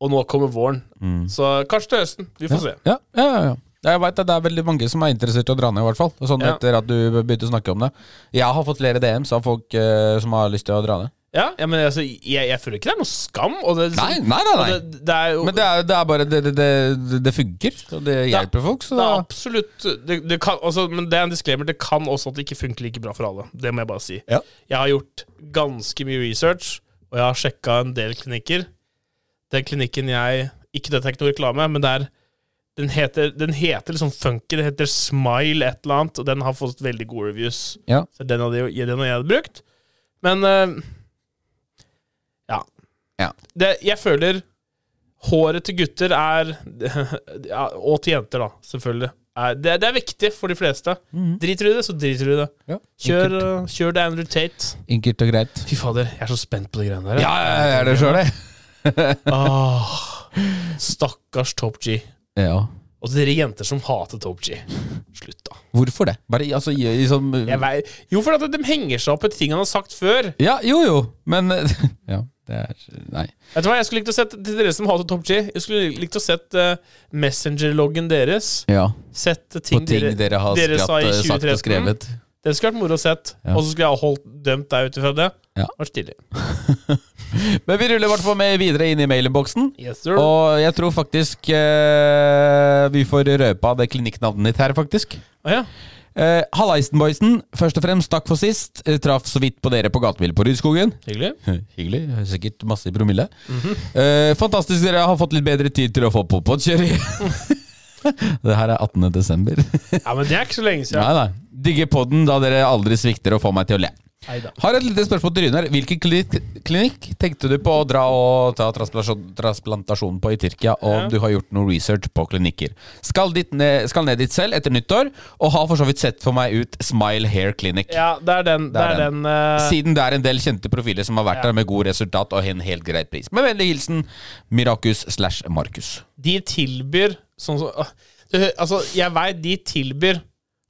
Og nå kommer våren. Mm. Så kanskje til høsten. Vi får se. Ja, ja, ja, ja. Jeg vet Det er veldig mange som er interessert i å dra ned, i hvert fall. Sånn Ja. etter at du begynte å snakke om det. Jeg har fått flere DMs av folk uh, som har lyst til å dra ned. Ja, ja men altså, jeg, jeg føler ikke det er noe skam. Og det, Nei, nei, nei, og nei. det, det er jo Men det er, det er bare Det, det, det, det funker, og det hjelper folk. Så Det er absolutt det, det kan, altså, Men det er en disclaimer. Det kan også at det ikke funker like bra for alle. Det må jeg bare si. Ja. Jeg har gjort ganske mye research, og jeg har sjekka en del klinikker. Den klinikken jeg Ikke dette er ikke noe reklame, men det er den heter, den heter liksom funky. Det heter Smile et eller annet, og den har fått veldig gode reviews. Ja. Så den hadde, den hadde jeg brukt. Men ja. Ja. Det, jeg føler håret til gutter er ja, Og til jenter, da, selvfølgelig. Er, det, det er viktig for de fleste. Driter du i det, så driter du i det. Ja, Kjør, uh, kjør det Andrew Tate. Enkelt og greit. Fy fader, jeg er så spent på de greiene der. Ja, jeg er det sjøl, jeg. Åh, stakkars Top G. Ja. Og dere jenter som hater Top G. Slutt, da. Hvorfor det? Bare altså, liksom, Jeg vei- jo, for at de henger seg opp i ting han har sagt før. Ja, jo jo, men Ja, det er Nei. Vet du hva, Jeg skulle likt å sett til dere som hater Top G Jeg skulle likt å sett uh, Messenger-loggen deres. Ja. Sett ting, ting dere, har dere skratt, sa i sagt og 2013. skrevet. Det skulle vært moro å sett. Ja. Og så skulle jeg ha holdt dømt deg ut ifra det. Ja. Vært stilig. Men vi ruller i hvert fall med videre inn i mailinnboksen. Yes, sir. Og jeg tror faktisk uh, vi får røpa det klinikknavnet ditt her, faktisk. Ah, ja. Eh, Hallaisen, boysen. Først og fremst, takk for sist. Eh, Traff så vidt på dere på gatebil på Rydskogen. Hyggelig. Hyggelig. Sikkert masse i promille. eh, fantastisk dere har fått litt bedre tid til å få podpod-kjøring. det her er 18. desember. Ja, men det er ikke så lenge siden. nei, nei. Digger podden da dere aldri svikter å få meg til å le. Neida. Har et lite spørsmål til Rynar. Hvilken klinikk, tenkte du på å dra og ta transplantasjon, på i Tyrkia, og om Ja. du har gjort noe research på klinikker? Skal, dit ned, skal ned dit selv etter nyttår, og har for så vidt sett for meg ut Smile Hair Clinic. Ja, det er den. Det er den, eh, Siden det er en del kjente profiler som har vært Ja. der med god resultat og en helt greit pris. Med vennlig hilsen Mirakus slash Markus. De tilbyr sånn som så, Altså, jeg veit de tilbyr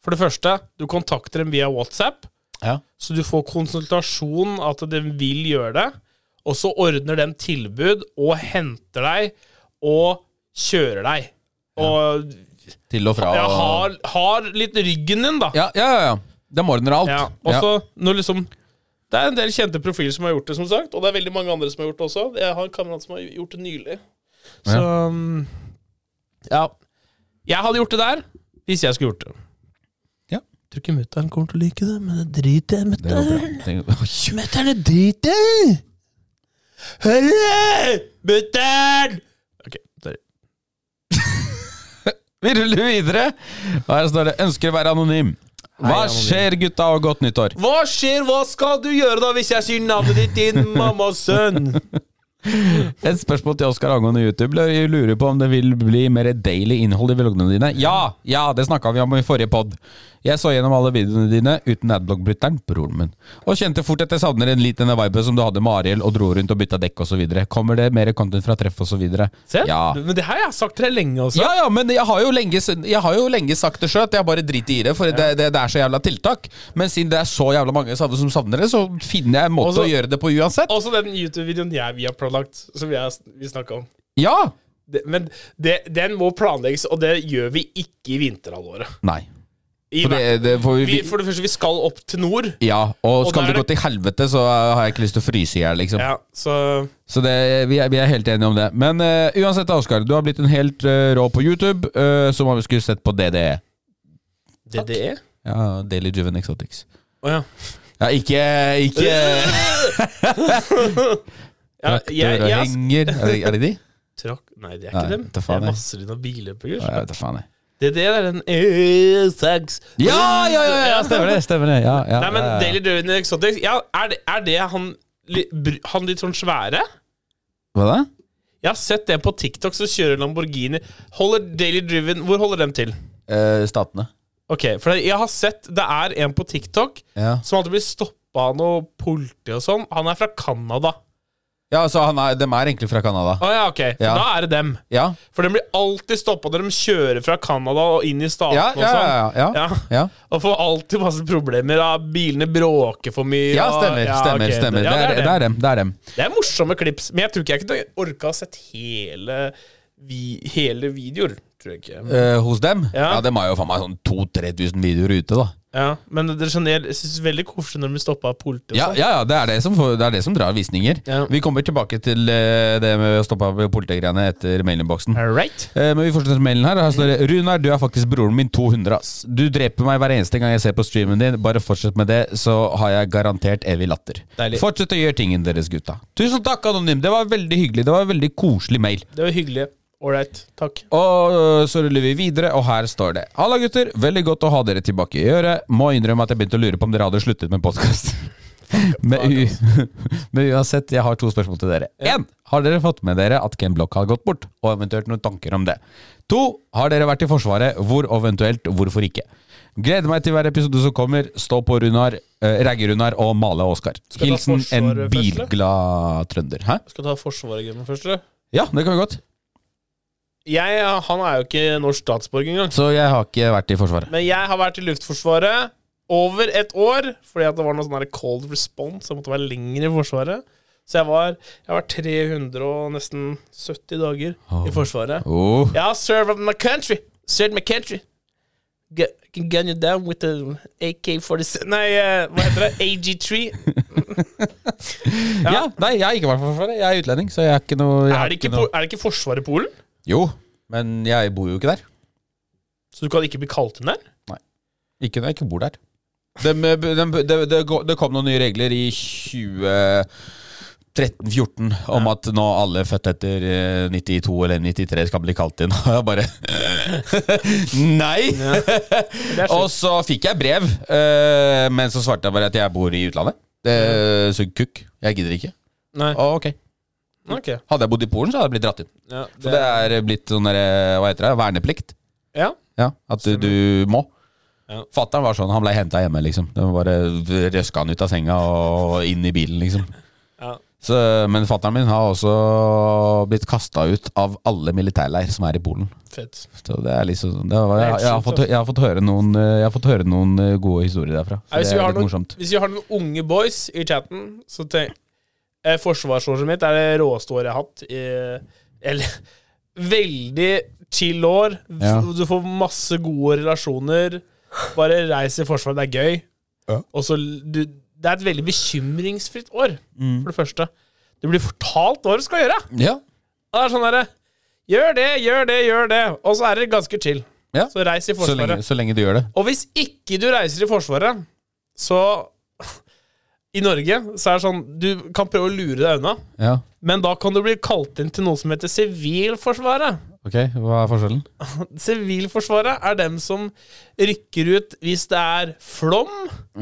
For det første, du kontakter dem via WhatsApp, Ja. så du får konsultasjon at de vil gjøre det. Og så ordner de tilbud og henter deg og kjører deg. Og Til og fra. ja, har, har litt ryggen din, da. ja, ja, ja. De ordner alt. Ja, og så når liksom Det er en del kjente profiler som har gjort det, som sagt. Og det er veldig mange andre som har gjort det også. Jeg har en kamerat som har gjort det nylig. Så um, Ja. Jeg hadde gjort det der hvis jeg skulle gjort det. Tror ikke mutter'n kommer til å like det, men det driter jeg i mutter'n. mutter'n. Det driter jeg i! Hørre! Mutter'n! Ok, sorry. Vi ruller videre. Her står det 'Ønsker å være anonym'. Hva skjer, gutta, og godt nyttår? Hva skjer? Hva skal du gjøre da hvis jeg sier navnet ditt, din mammas sønn? Et spørsmål til Oskar angående YouTube. Jeg lurer på om det vil bli mer daily innhold i vloggene dine. Ja! Ja, det snakka vi om i forrige pod. Jeg så gjennom alle videoene dine uten adblock-brytteren, broren min, og kjente fort at jeg savner en litt denne viben som du hadde med Ariel og dro rundt og bytta dekk osv. Kommer det mer content fra treff osv.? Se, Ja. Men det her har jeg sagt til deg lenge også. Ja, ja, men jeg har jo lenge, jeg har jo lenge sagt det sjøl, at jeg bare driter i det, for det, det, det er så jævla tiltak. Men siden det er så jævla mange som savner det, så finner jeg en måte Også- å gjøre det på uansett. Også den YouTube-videoen jeg vi har planlagt, som vi, har, vi snakka om. Ja! Det, men det, den må planlegges, og det gjør vi ikke i vinterhalvåret. Nei. For, det, det, for, vi, vi, for det første, vi skal opp til nord. ja, og Og skal der det gå til helvete, så har jeg ikke lyst til å fryse i hjel, liksom. Ja, så Så det, vi, er, vi er helt enige om det. Men uh, uansett, Oskar, du har blitt en helt uh, rå på YouTube, uh, som om vi skulle sett på DDE. DDE? Ja, Daily Juven Exotics. Å ja. Ja, ikke, ikke ja jeg, jeg, og henger. Er det, er det de? trakk Nei, det er Nei, ikke dem. Det faen, er jeg. masser av kurs. Ja, Jeg vet da faen, jeg. DDE det er den E6 Ja, ja, ja, ja, stemmer det! Stemmer det. Ja, ja, Nei, men ja, ja. Daily Driven Exotics ja, er, det, er det han, li- br- han litt sånn svære? Hva da? Jeg har sett det på TikTok, så kjører Lamborghini Holder Daily Driven Hvor holder dem til? Eh, statene. Ok, for jeg har sett Det er en på TikTok Ja. som alltid blir stoppa av noe politi og sånn. Han er fra Canada. Ja, så han er, dem er egentlig fra Canada. Å ja, ok. For Ja. da er det dem. Ja. For de blir alltid stoppa når de kjører fra Canada og inn i statene Ja, og ja, sånn. ja, ja, ja. Ja. ja. Og får alltid masse problemer. Da. bilene bråker for mye. Ja, og- stemmer. ja, stemmer, ok, stemmer. ja, Det er, det er dem. Det er dem. Det er morsomme klips, men jeg tror ikke jeg kunne orka å sett hele, vi, hele videoer. Tror jeg ikke. Eh, hos dem? Ja. Ja. Dem har jo faen meg sånn 2000-3000 videoer ute, da. Ja, men det er sånn, jeg synes det er veldig koselig når de blir stoppa av politiet. Ja, ja, ja det, er det, som det er det som drar visninger. Ja. Vi kommer tilbake til eh, det med å stoppe av politigreiene etter mailinnboksen. Right. Eh, Men vi fortsetter med mailen her. Her står det Runar, du er faktisk broren min 200. ass. Du dreper meg hver eneste gang jeg ser på streamen din. Bare fortsett med det, så har jeg garantert evig latter. Deilig. Fortsett å gjøre tingen deres, gutta. Tusen takk, Anonym. Det var veldig hyggelig. Det var en veldig koselig mail. Det var hyggelig. Ålreit. Takk. Og øh, så ruller vi videre, og her står det Halla, gutter. Veldig godt å ha dere tilbake i øret. Må innrømme at jeg begynte å lure på om dere hadde sluttet med podkast. Men, men uansett, jeg har to spørsmål til dere. Én. Har dere fått med dere at Ken Block har gått bort? Og eventuelt noen tanker om det. To. Har dere vært i Forsvaret? Hvor og eventuelt hvorfor ikke? Gleder meg til hver episode som kommer. Stå på Runar, eh, Ragge-Runar og Male Oskar. Hilsen en Forsvaret bilglad trønder. Hæ? Skal du ta Forsvaret-gamet først, eller? Ja, det kan vi godt. Jeg, han er jo ikke norsk statsborger engang. Så jeg har ikke vært i Forsvaret. Men jeg har vært i Luftforsvaret over et år, fordi at det var noe sånn cold response. Jeg måtte være lenger i Forsvaret. Så jeg var, jeg var 300 og nesten 70 dager i Forsvaret. Oh. Jeg har served my country. Served my country. Gu- can gun you down with the AK-47 Nei, eh, hva heter det? AG3? Ja. Nei, jeg har ikke vært for Forsvaret. Jeg er utlending, så jeg er ikke noe Er det ikke, er det ikke Forsvaret i Polen? Jo, men jeg bor jo ikke der. Så du kan ikke bli kalt inn der? Nei. Ikke når jeg ikke bor der. Eh, det, de, gå- det kom noen nye regler i 2013-14 om at nå alle født etter eh, 92 eller 93 skal bli kalt inn. Og jeg bare Nei! Og så fikk jeg brev, eh, men så svarte jeg bare at jeg bor i utlandet. Det sugd kukk. Jeg gidder ikke. Nei. Og, ok. Ok. Hadde jeg bodd i Polen, så hadde jeg blitt dratt inn. Ja, Så det er blitt sånn der, hva heter det, verneplikt. ja. Ja, At du, du må. Ja. Fatteren var sånn, han ble henta hjemme, liksom. Det var bare røska han ut av senga og inn i bilen, liksom. Ja. Så, men fatteren min har også blitt kasta ut av alle militærleir som er i Polen. Fett. Så det er liksom det var, jeg, jeg, har fått, jeg, har fått høre noen, eh, jeg har fått høre noen eh, gode historier derfra. Så Ja, hvis, det vi er noen, morsomt. hvis vi har noen unge boys i chatten, så tenk eh, Forsvarsåret mitt er det råeste året jeg har hatt. Eller Veldig chill år. Ja. Du får masse gode relasjoner. Bare reis i Forsvaret, det er gøy. Ja. Og så du, Det er et veldig bekymringsfritt år, Mm. for det første. Du blir fortalt hva du skal gjøre. Ja. Det er sånn derre Gjør det, gjør det, gjør det. Og så er det ganske chill. Ja. Så reis i Så lenge, Forsvaret. så lenge du gjør det. Og hvis ikke du reiser i Forsvaret, så I Norge så er det sånn Du kan prøve å lure deg unna, Ja. men da kan du bli kalt inn til noe som heter Sivilforsvaret. Ok, hva er forskjellen? Sivilforsvaret er dem som rykker ut hvis det er flom,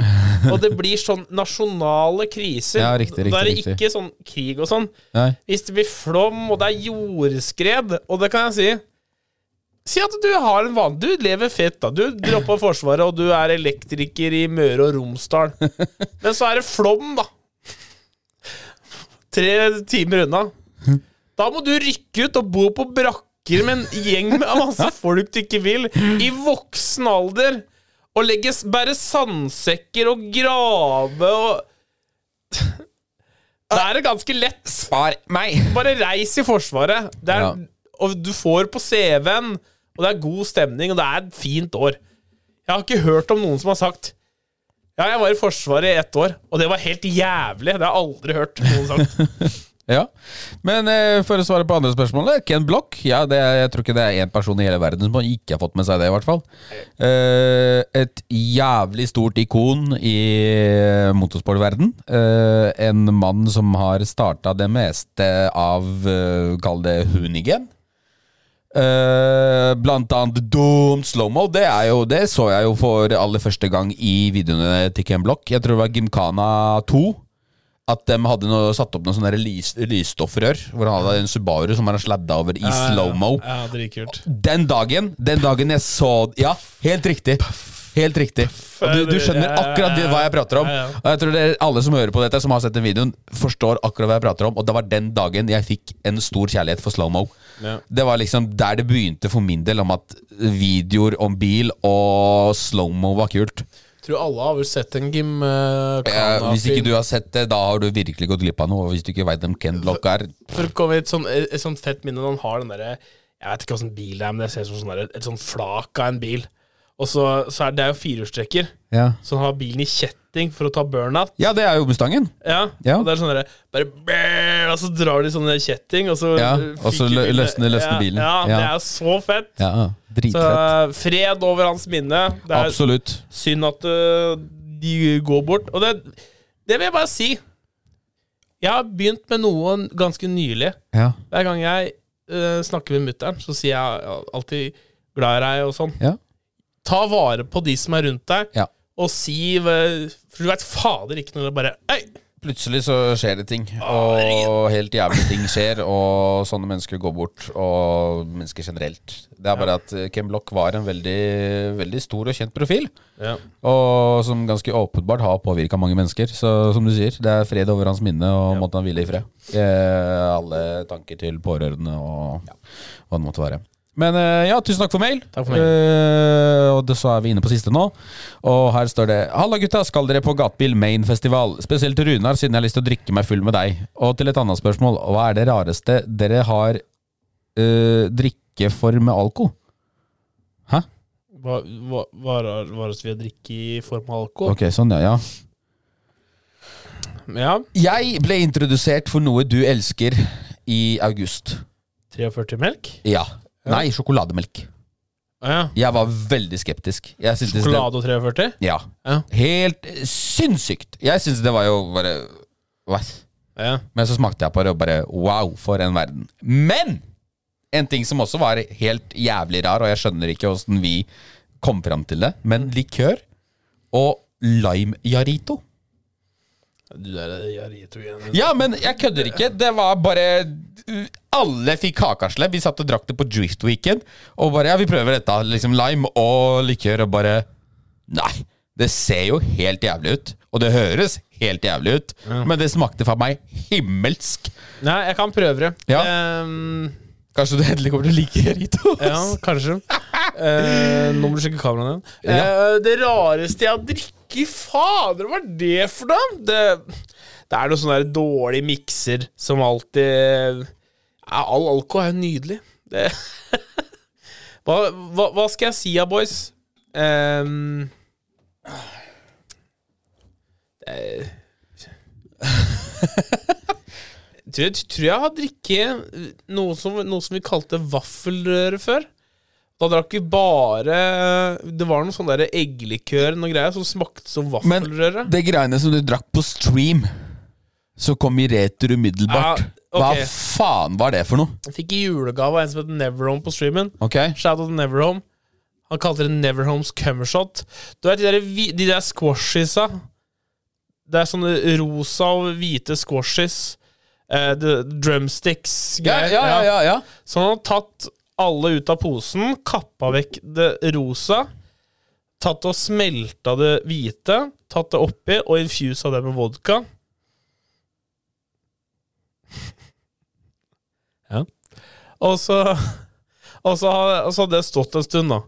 og det blir sånn nasjonale kriser. Ja, riktig, riktig, da er det riktig. ikke sånn krig og sånn. Nei. Hvis det blir flom, og det er jordskred, og det kan jeg si Si at du har en vanlig Du lever fett, da. Du dropper Forsvaret, og du er elektriker i Møre og Romsdal. Men så er det flom, da. Tre timer unna. Da må du rykke ut og bo på brakker med en gjeng med masse folk du ikke vil, i voksen alder. Og legge, bære sandsekker og grave og Da er det ganske lett. Spar meg! Bare reis i Forsvaret. Det er, Ja. Og du får på CV-en, og det er god stemning, og det er et fint år. Jeg har ikke hørt om noen som har sagt Ja, jeg var i Forsvaret i ett år, og det var helt jævlig. Det har jeg aldri hørt noen sagt. Ja, Men eh, for å svare på andre spørsmålet Ken Block. Ja, det er, jeg tror ikke det er én person i hele verden som ikke har fått med seg det, i hvert fall. Eh, et jævlig stort ikon i motorsportverden. Eh, en mann som har starta det meste av uh, Kall det Hoonigan. Eh, blant annet Doom Slowmo. Det, jo, det så jeg jo for aller første gang i videoene til Ken Block. Jeg tror det var Gymkhana 2. At de hadde noe, satt opp noen sånne lysstoffrør. Hvor han hadde en Subaru som han sladda over i slow-mo. Ja, ja, Den dagen Den dagen jeg så Ja, helt riktig. Helt riktig. Og du, du skjønner akkurat hva jeg prater om. Og jeg tror det er alle som hører på dette, som har sett den videoen, forstår akkurat hva jeg prater om. Og det var den dagen jeg fikk en stor kjærlighet for slow-mo. Ja. Det var liksom der det begynte for min del om at videoer om bil og slow-mo var kult. Tror alle har vel sett en Gym uh, Eh, hvis ikke du har sett det, da har du virkelig gått glipp av noe. Hvis du ikke veit hvem Ken Block er For å komme i et sånn, et sånt fett minne når han har den derre Jeg vet ikke åssen bil det er, men det ser ut som sånn der, et sånn flak av en bil. Og så, så er det er jo firehjulstrekker, ja. så han har bilen i kjetting for å ta burnout. ja, det er jo Mustangen. Ja, Ja. og det er sånn der, Bare brrr, Og så drar de sånn der kjetting, og så Ja, og så løsner- løsner bilen. Ja, Ja. det er så fett. Ja, Dritfett. Så fred over hans minne. Det er Absolutt. synd at uh, de går bort. Og det, det vil jeg bare si. Jeg har begynt med noe ganske nylig. Ja. Hver gang jeg uh, snakker med mutter'n, så sier jeg alltid 'glad i deg' og sånn. Ja. Ta vare på de som er rundt deg, Ja. og si For du veit fader ikke når det bare Øy! Plutselig så skjer det ting, og helt jævlige ting skjer, og sånne mennesker går bort, og mennesker generelt. Det er bare at eh, Ken Block var en veldig, veldig stor og kjent profil, Ja. og som ganske åpenbart har påvirka mange mennesker. Så som du sier, det er fred over hans minne, og måtte han hvile i fred. Eh, alle tanker til pårørende og hva det måtte være. Men eh, ja, tusen takk for mail. Takk for mail. Uh, og det, så er vi inne på siste nå. Og her står det Halla gutta, skal dere på Gatebil Main-festival? Spesielt til Runar, siden jeg har lyst til å drikke meg full med deg. Og til et annet spørsmål. Hva er det rareste dere har uh, drikkeform med alko? Hæ? Hva, hva, det rareste vi har drikke i form av alko? Ok, sånn, ja, ja. Ja. Jeg ble introdusert for noe du elsker i august. 43 melk? Ja. Nei, sjokolademelk. Ja. Jeg var veldig skeptisk. Jeg syntes Sjokolade og 43? Ja. Ja. Helt sinnssykt! Jeg syntes det var jo bare? Ja. Men så smakte jeg på det og bare wow, for en verden. Men! En ting som også var helt jævlig rar, og jeg skjønner ikke åssen vi kom fram til det, men likør og lime jarito. Du der Jarito-greiene. Ja, men jeg kødder ikke. Det var bare Alle fikk kakaslepp. Vi satt og drakk det på Drift Weekend. Og bare Ja, vi prøver dette. Liksom lime og likør, og bare Nei. Det ser jo helt jævlig ut. Og det høres helt jævlig ut. Men det smakte for meg himmelsk. Nei, jeg kan prøve det. Ja. Um, Kanskje du endelig kommer til å like Jarito? ja, kanskje. uh, nå må du sjekke kameraet igjen. Eh, det rareste jeg har drikket Fader, hva er det for noe? Det, det er noe sånn dårlige dårlig mikser som alltid ja, All alkohol er jo nydelig. Det hva, hva, hva skal jeg si, da, boys? Um, det- tror jeg, tror jeg har drikket noe som, noe som vi kalte vaffelrøre før. Da drakk vi bare Det var noe sånn der eggelikør noe greier som smakte som Men det greiene som du drakk på stream, så kom i retur umiddelbart. Ja, okay. Hva faen var det for noe? Jeg fikk i julegave av en som het Neverhome på streamen. Okay. Shout out Neverhome. Han kalte det Neverhomes Cummershot. Du vet de der, de der squashiesa? Det er sånne rosa og hvite squashes. Uh, the drumsticks Ja, ja, ja, ja, ja. Så han har tatt alle ut av posen, kappa vekk det rosa, tatt og smelta det hvite, tatt det oppi og infusa det med vodka. Ja. Og så Og så hadde det stått en stund, da.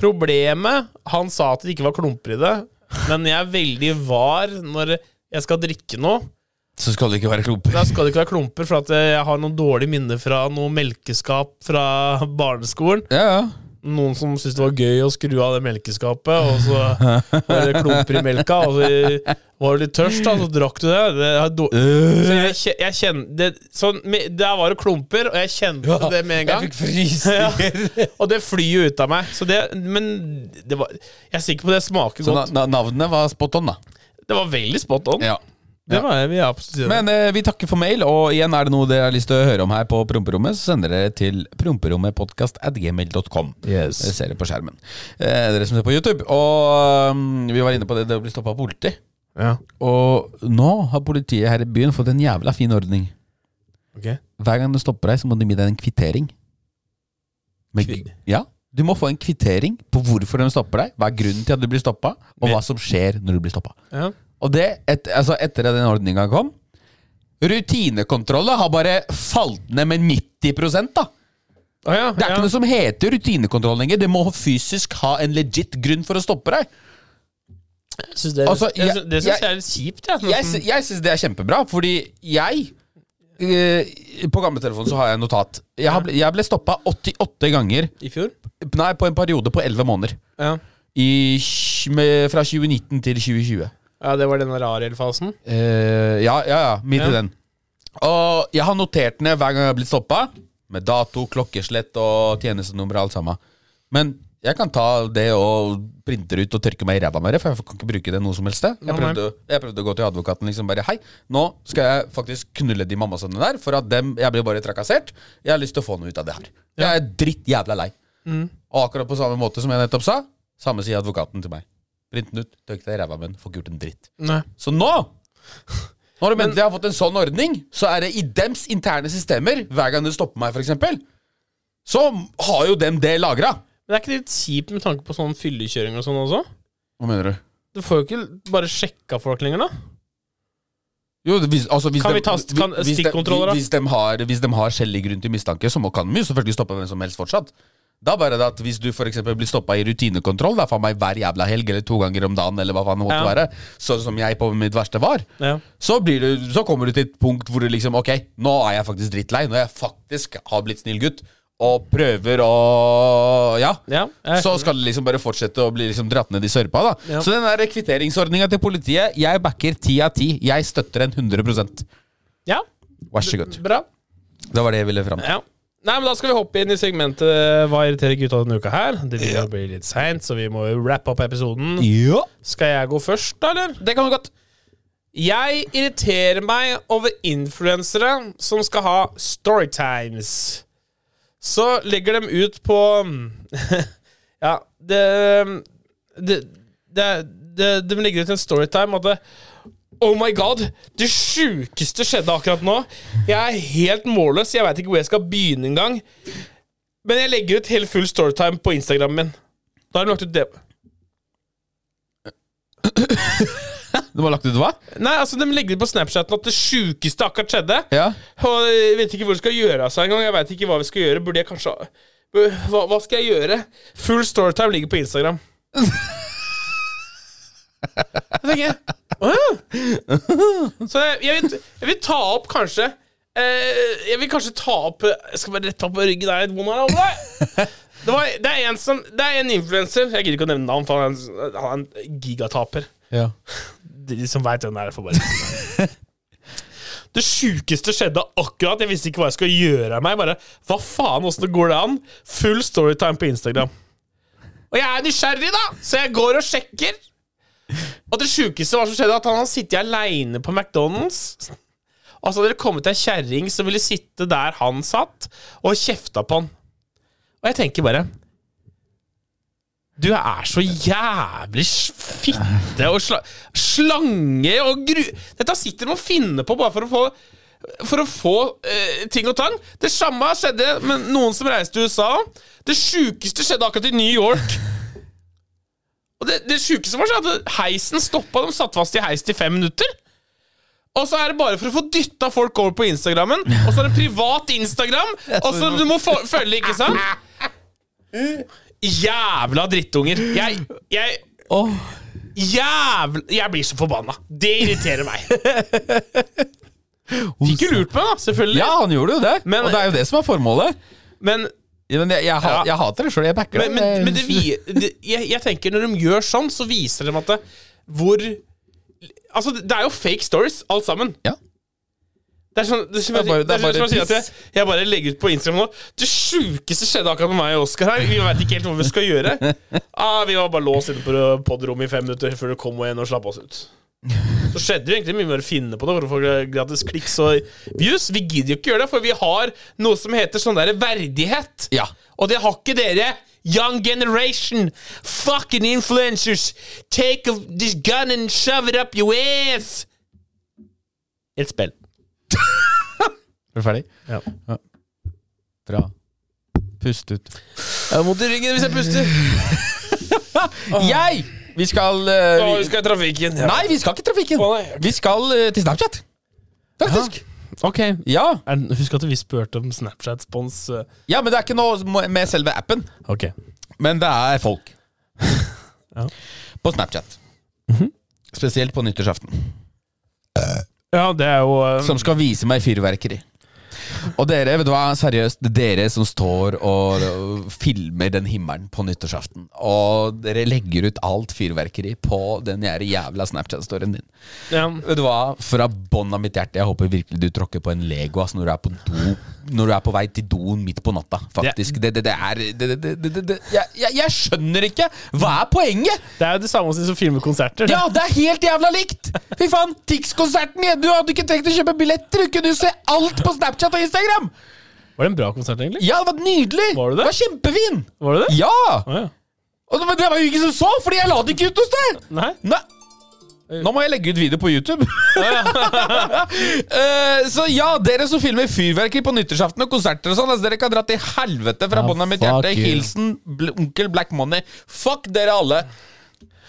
Problemet Han sa at det ikke var klumper i det, men jeg er veldig var når jeg skal drikke noe. Så skal det ikke være klumper. Da skal det ikke være klumper, for at jeg har noen dårlige minner fra noe melkeskap fra barneskolen. Ja, ja. Noen som syntes det var gøy å skru av det melkeskapet, og så var det klumper i melka, og så var du litt tørst, da, så drakk du det. det så jeg, jeg kjenner det, sånn, Der var det klumper, og jeg kjente det med en gang. Jeg fikk frysninger. Og det flyr jo ut av meg. Så det, men det var, jeg er sikker på det smaker Så godt. na navnet var spot on, da. Det var veldig spot on. Ja. Det var jeg, vi er. Men eh, vi takker for mail, og igjen er det noe dere har lyst til å høre om her på Promperommet, så sender dere til promperommetpodkast.gmail.com. Yes. Dere ser det på skjermen. Eh, dere som ser på YouTube. Og um, vi var inne på det, det å bli stoppa av politi. Ja. Og nå har politiet her i byen fått en jævla fin ordning. Ok. Hver gang du stopper deg, så må de gi deg en kvittering. Med, Kvi- ja, Du må få en kvittering på hvorfor de stopper deg, hva er grunnen til at du blir stoppa, og hva som skjer når du blir stoppa. Ja. Og det, et, altså etter at den ordninga kom Rutinekontrollet har bare falt ned med 90 da. Ah, ja, Det er ja. ikke noe som heter rutinekontroll lenger. Det må fysisk ha en legit grunn for å stoppe deg. Synes det, Altså, jeg, jeg- det syns jeg- er litt kjipt. Jeg, Jeg, jeg syns det er kjempebra, fordi jeg eh, På gamletelefonen så har jeg notat. Jeg, har ble, jeg ble stoppa 88 ganger I fjor? Nei, på en periode på 11 måneder. Ja. I, med, fra 2019 til 2020. ja, det var denne Rariel-fasen. Eh, ja, ja, ja. Midt i den. Og jeg har notert ned hver gang jeg har blitt stoppa. Med dato, klokkeslett og tjenestenummer og alt sammen. Men jeg kan ta det og printe det ut og tørke meg i ræva med det, for jeg kan ikke bruke det noe som helst sted. Jeg prøvde, jeg prøvde å gå til advokaten liksom bare Hei, nå skal jeg faktisk knulle de mammasønnene der, for at dem, jeg blir bare trakassert. Jeg har lyst til å få noe ut av det her. Jeg er dritt jævla lei. Og akkurat på samme måte som jeg nettopp sa, samme sier advokaten til meg. Print den ut, tørk deg i ræva med den, får ikke gjort en dritt. Nei. Så nå når de endelig har fått en sånn ordning, så er det i dems interne systemer, hver gang det stopper meg, f.eks., så har jo dem det lagra. Men det er ikke litt kjipt med tanke på sånn fyllekjøring og sånn også? Hva mener du? Du får jo ikke bare sjekka folk lenger, da. Jo, hvis, altså, hvis Kan vi ta- kan- hvis de- stikkontroller, da? Hvis de har, hvis de har skjellig grunn til mistanke, så må, kan de jo selvfølgelig stoppe hvem som helst fortsatt. Da bare det at Hvis du for blir stoppa i rutinekontroll da, for meg hver jævla helg eller to ganger om dagen, eller hva faen det måtte Ja. være, sånn som jeg på mitt verste var, Ja. så, blir du, så kommer du til et punkt hvor du liksom Ok, nå er jeg faktisk drittlei. Når jeg faktisk har blitt snill gutt og prøver å Ja. Ja, Så skal det liksom bare fortsette å bli liksom dratt ned i sørpa. da. Så den der kvitteringsordninga til politiet, jeg backer ti av ti. Jeg støtter en 100% ja, Vær så god. bra. Det var det jeg ville fram til. Ja. Nei, men Da skal vi hoppe inn i segmentet Hva irriterer gutta denne uka her. Det vil jo bli litt seint, så vi må jo wrappe opp episoden. Ja, Skal jeg gå først, da, eller? det kan du godt. Jeg irriterer meg over influensere som skal ha storytimes. Så legger de ut på Ja, det Det, det, det De legger ut en storytime at Oh my god! Det sjukeste skjedde akkurat nå. Jeg er helt målløs. Jeg veit ikke hvor jeg skal begynne engang. Men jeg legger ut helt full storytime på Instagramen min. Da har de lagt ut det. De har lagt ut hva? Nei, altså De legger ut på Snapchaten at det sjukeste akkurat skjedde. Ja. Og jeg vet ikke hvor det skal gjøre av seg engang. Jeg vet ikke hva vi skal gjøre. Burde jeg kanskje hva, hva skal jeg gjøre? Full storytime ligger på Instagram. Jeg tenker. Så jeg, jeg, vil, jeg vil ta opp kanskje eh, Jeg vil kanskje ta opp Jeg skal bare rette opp ryggen der. Ole. Det, var, det er en som Det er en influenser. Jeg gidder ikke å nevne navn, for han er en, han er en gigataper. ja. De som veit hvem det er, får bare Det sjukeste skjedde akkurat. Jeg visste ikke hva jeg skulle gjøre av meg. Bare, Hva faen, åssen går det an? Full storytime på Instagram. Og jeg er nysgjerrig, da, så jeg går og sjekker. Og det sjukeste var som skjedde, at han hadde sittet aleine på McDonald's. Og så hadde det kommet ei kjerring som ville sitte der han satt, og kjefta på han. Og jeg tenker bare Du er så jævlig fitte og sla slange og gru... Dette sitter de og finner på bare for å få For å få eh, ting og tang. Det samme skjedde med noen som reiste til USA. Det sjukeste skjedde akkurat i New York. Og det, det sjukeste var sånn at heisen stoppa. De satt fast i heisen i fem minutter. Og så er det bare for å få dytta folk over på Instagrammen. Og så er det privat Instagram. Og så du må følge, ikke sant? Jævla drittunger. Jeg, jeg Jævla Jeg blir så forbanna. Det irriterer meg. Fikk jo lurt meg, da, selvfølgelig. ja, han gjorde jo det. Men- og det er jo det som er formålet. Men, Ja, men jeg, jeg, ha- Ja. jeg hater det sjøl. Jeg backer men, det. men, men det, vi- det, jeg, jeg tenker når de gjør sånn, så viser de at det, hvor Altså, det er jo fake stories, alt sammen. Ja. Det er sånn, det er som Det er jeg, bare- det er er som jeg sier bare at jeg, jeg bare legger ut på Instagram nå. Det sjukeste skjedde akkurat med meg og Oskar her. Vi veit ikke helt hva vi skal gjøre. Ah, vi var bare låst inne på podrommet i fem minutter før det kom en og slapp oss ut. Så skjedde det egentlig mye mer å finne på det for å få gratis kliks og views. Vi gidder jo ikke gjøre det, for vi har noe som heter sånn der verdighet. Ja. Og det har ikke dere. Young generation, fucking influencers, take this gun and shove it up your ass. Et spill. Er du ferdig? Ja. Bra. Pust ut. Jeg har vondt i ryggen hvis jeg puster. Jeg! Vi skal uh, Å, vi, vi skal i trafikken. Ja. Nei, vi skal ikke i trafikken. Å, nei, ok. Vi skal uh, til Snapchat. Faktisk. Ok. Ja. Er- Husk at vi spurte om Snapchat-spons. uh, ja, men det er ikke noe med selve appen. Ok. Men det er folk. Ja. På Snapchat. Spesielt på nyttårsaften. Ja, det er jo uh, Som skal vise meg fyrverkeri. Og dere, vet du hva, seriøst, er dere som står og, og filmer den himmelen på nyttårsaften. Og dere legger ut alt fyrverkeri på den jævla Snapchat-storyen din. ja. Vet du hva, fra bånn av mitt hjerte, jeg håper virkelig du tråkker på en Lego ass, når du er på do Når du er på vei til doen midt på natta. Faktisk. Det, det, det er det, jeg, jeg, jeg skjønner ikke! Hva er poenget?! Det er jo det samme som filmer konserter. Ja, det er helt jævla likt! Fy faen, Tix-konserten! Du hadde ikke trengt å kjøpe billetter! Du kunne se alt på Snapchat og Instagram! Var det en bra konsert, egentlig? Ja, det var nydelig! Var det det? var kjempefin! Var det det? Ja! Å, ja. Og det var, det var jo ingen som så, fordi jeg la det ikke ut noe sted! Nei? Nei. Nå må jeg legge ut video på YouTube. Eh, så ja, dere som filmer fyrverkeri på nyttårsaften og konserter og sånn, altså dere kan dra til helvete fra Ja, bånn av mitt fuck hjerte. you. Hilsen bl onkel Black Money. Fuck dere alle.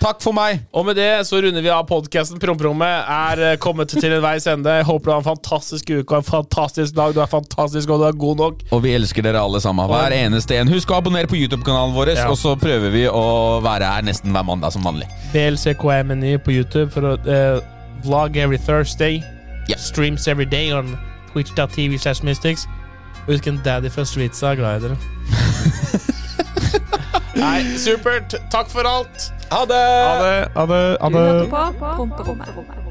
Takk for meg. Og med det så runder vi av podkasten. Promprommet er eh, kommet til en veis ende. Jeg håper du har en fantastisk uke og en fantastisk dag. Du er fantastisk, og du er god nok. Og vi elsker dere alle sammen. Hver eneste en. Husk å abonnere på YouTube-kanalen vår, Ja. og så prøver vi å være her nesten hver mandag som vanlig. BLCKM-meny på YouTube for å uh, vlog every Thursday. Yeah. Streams every day on twitch.tv slash mystics. Husk en daddy fra Streetsa er glad i dere. Nei, supert. Takk for alt. Ha det! Ha det. Ha det. Ha Du det.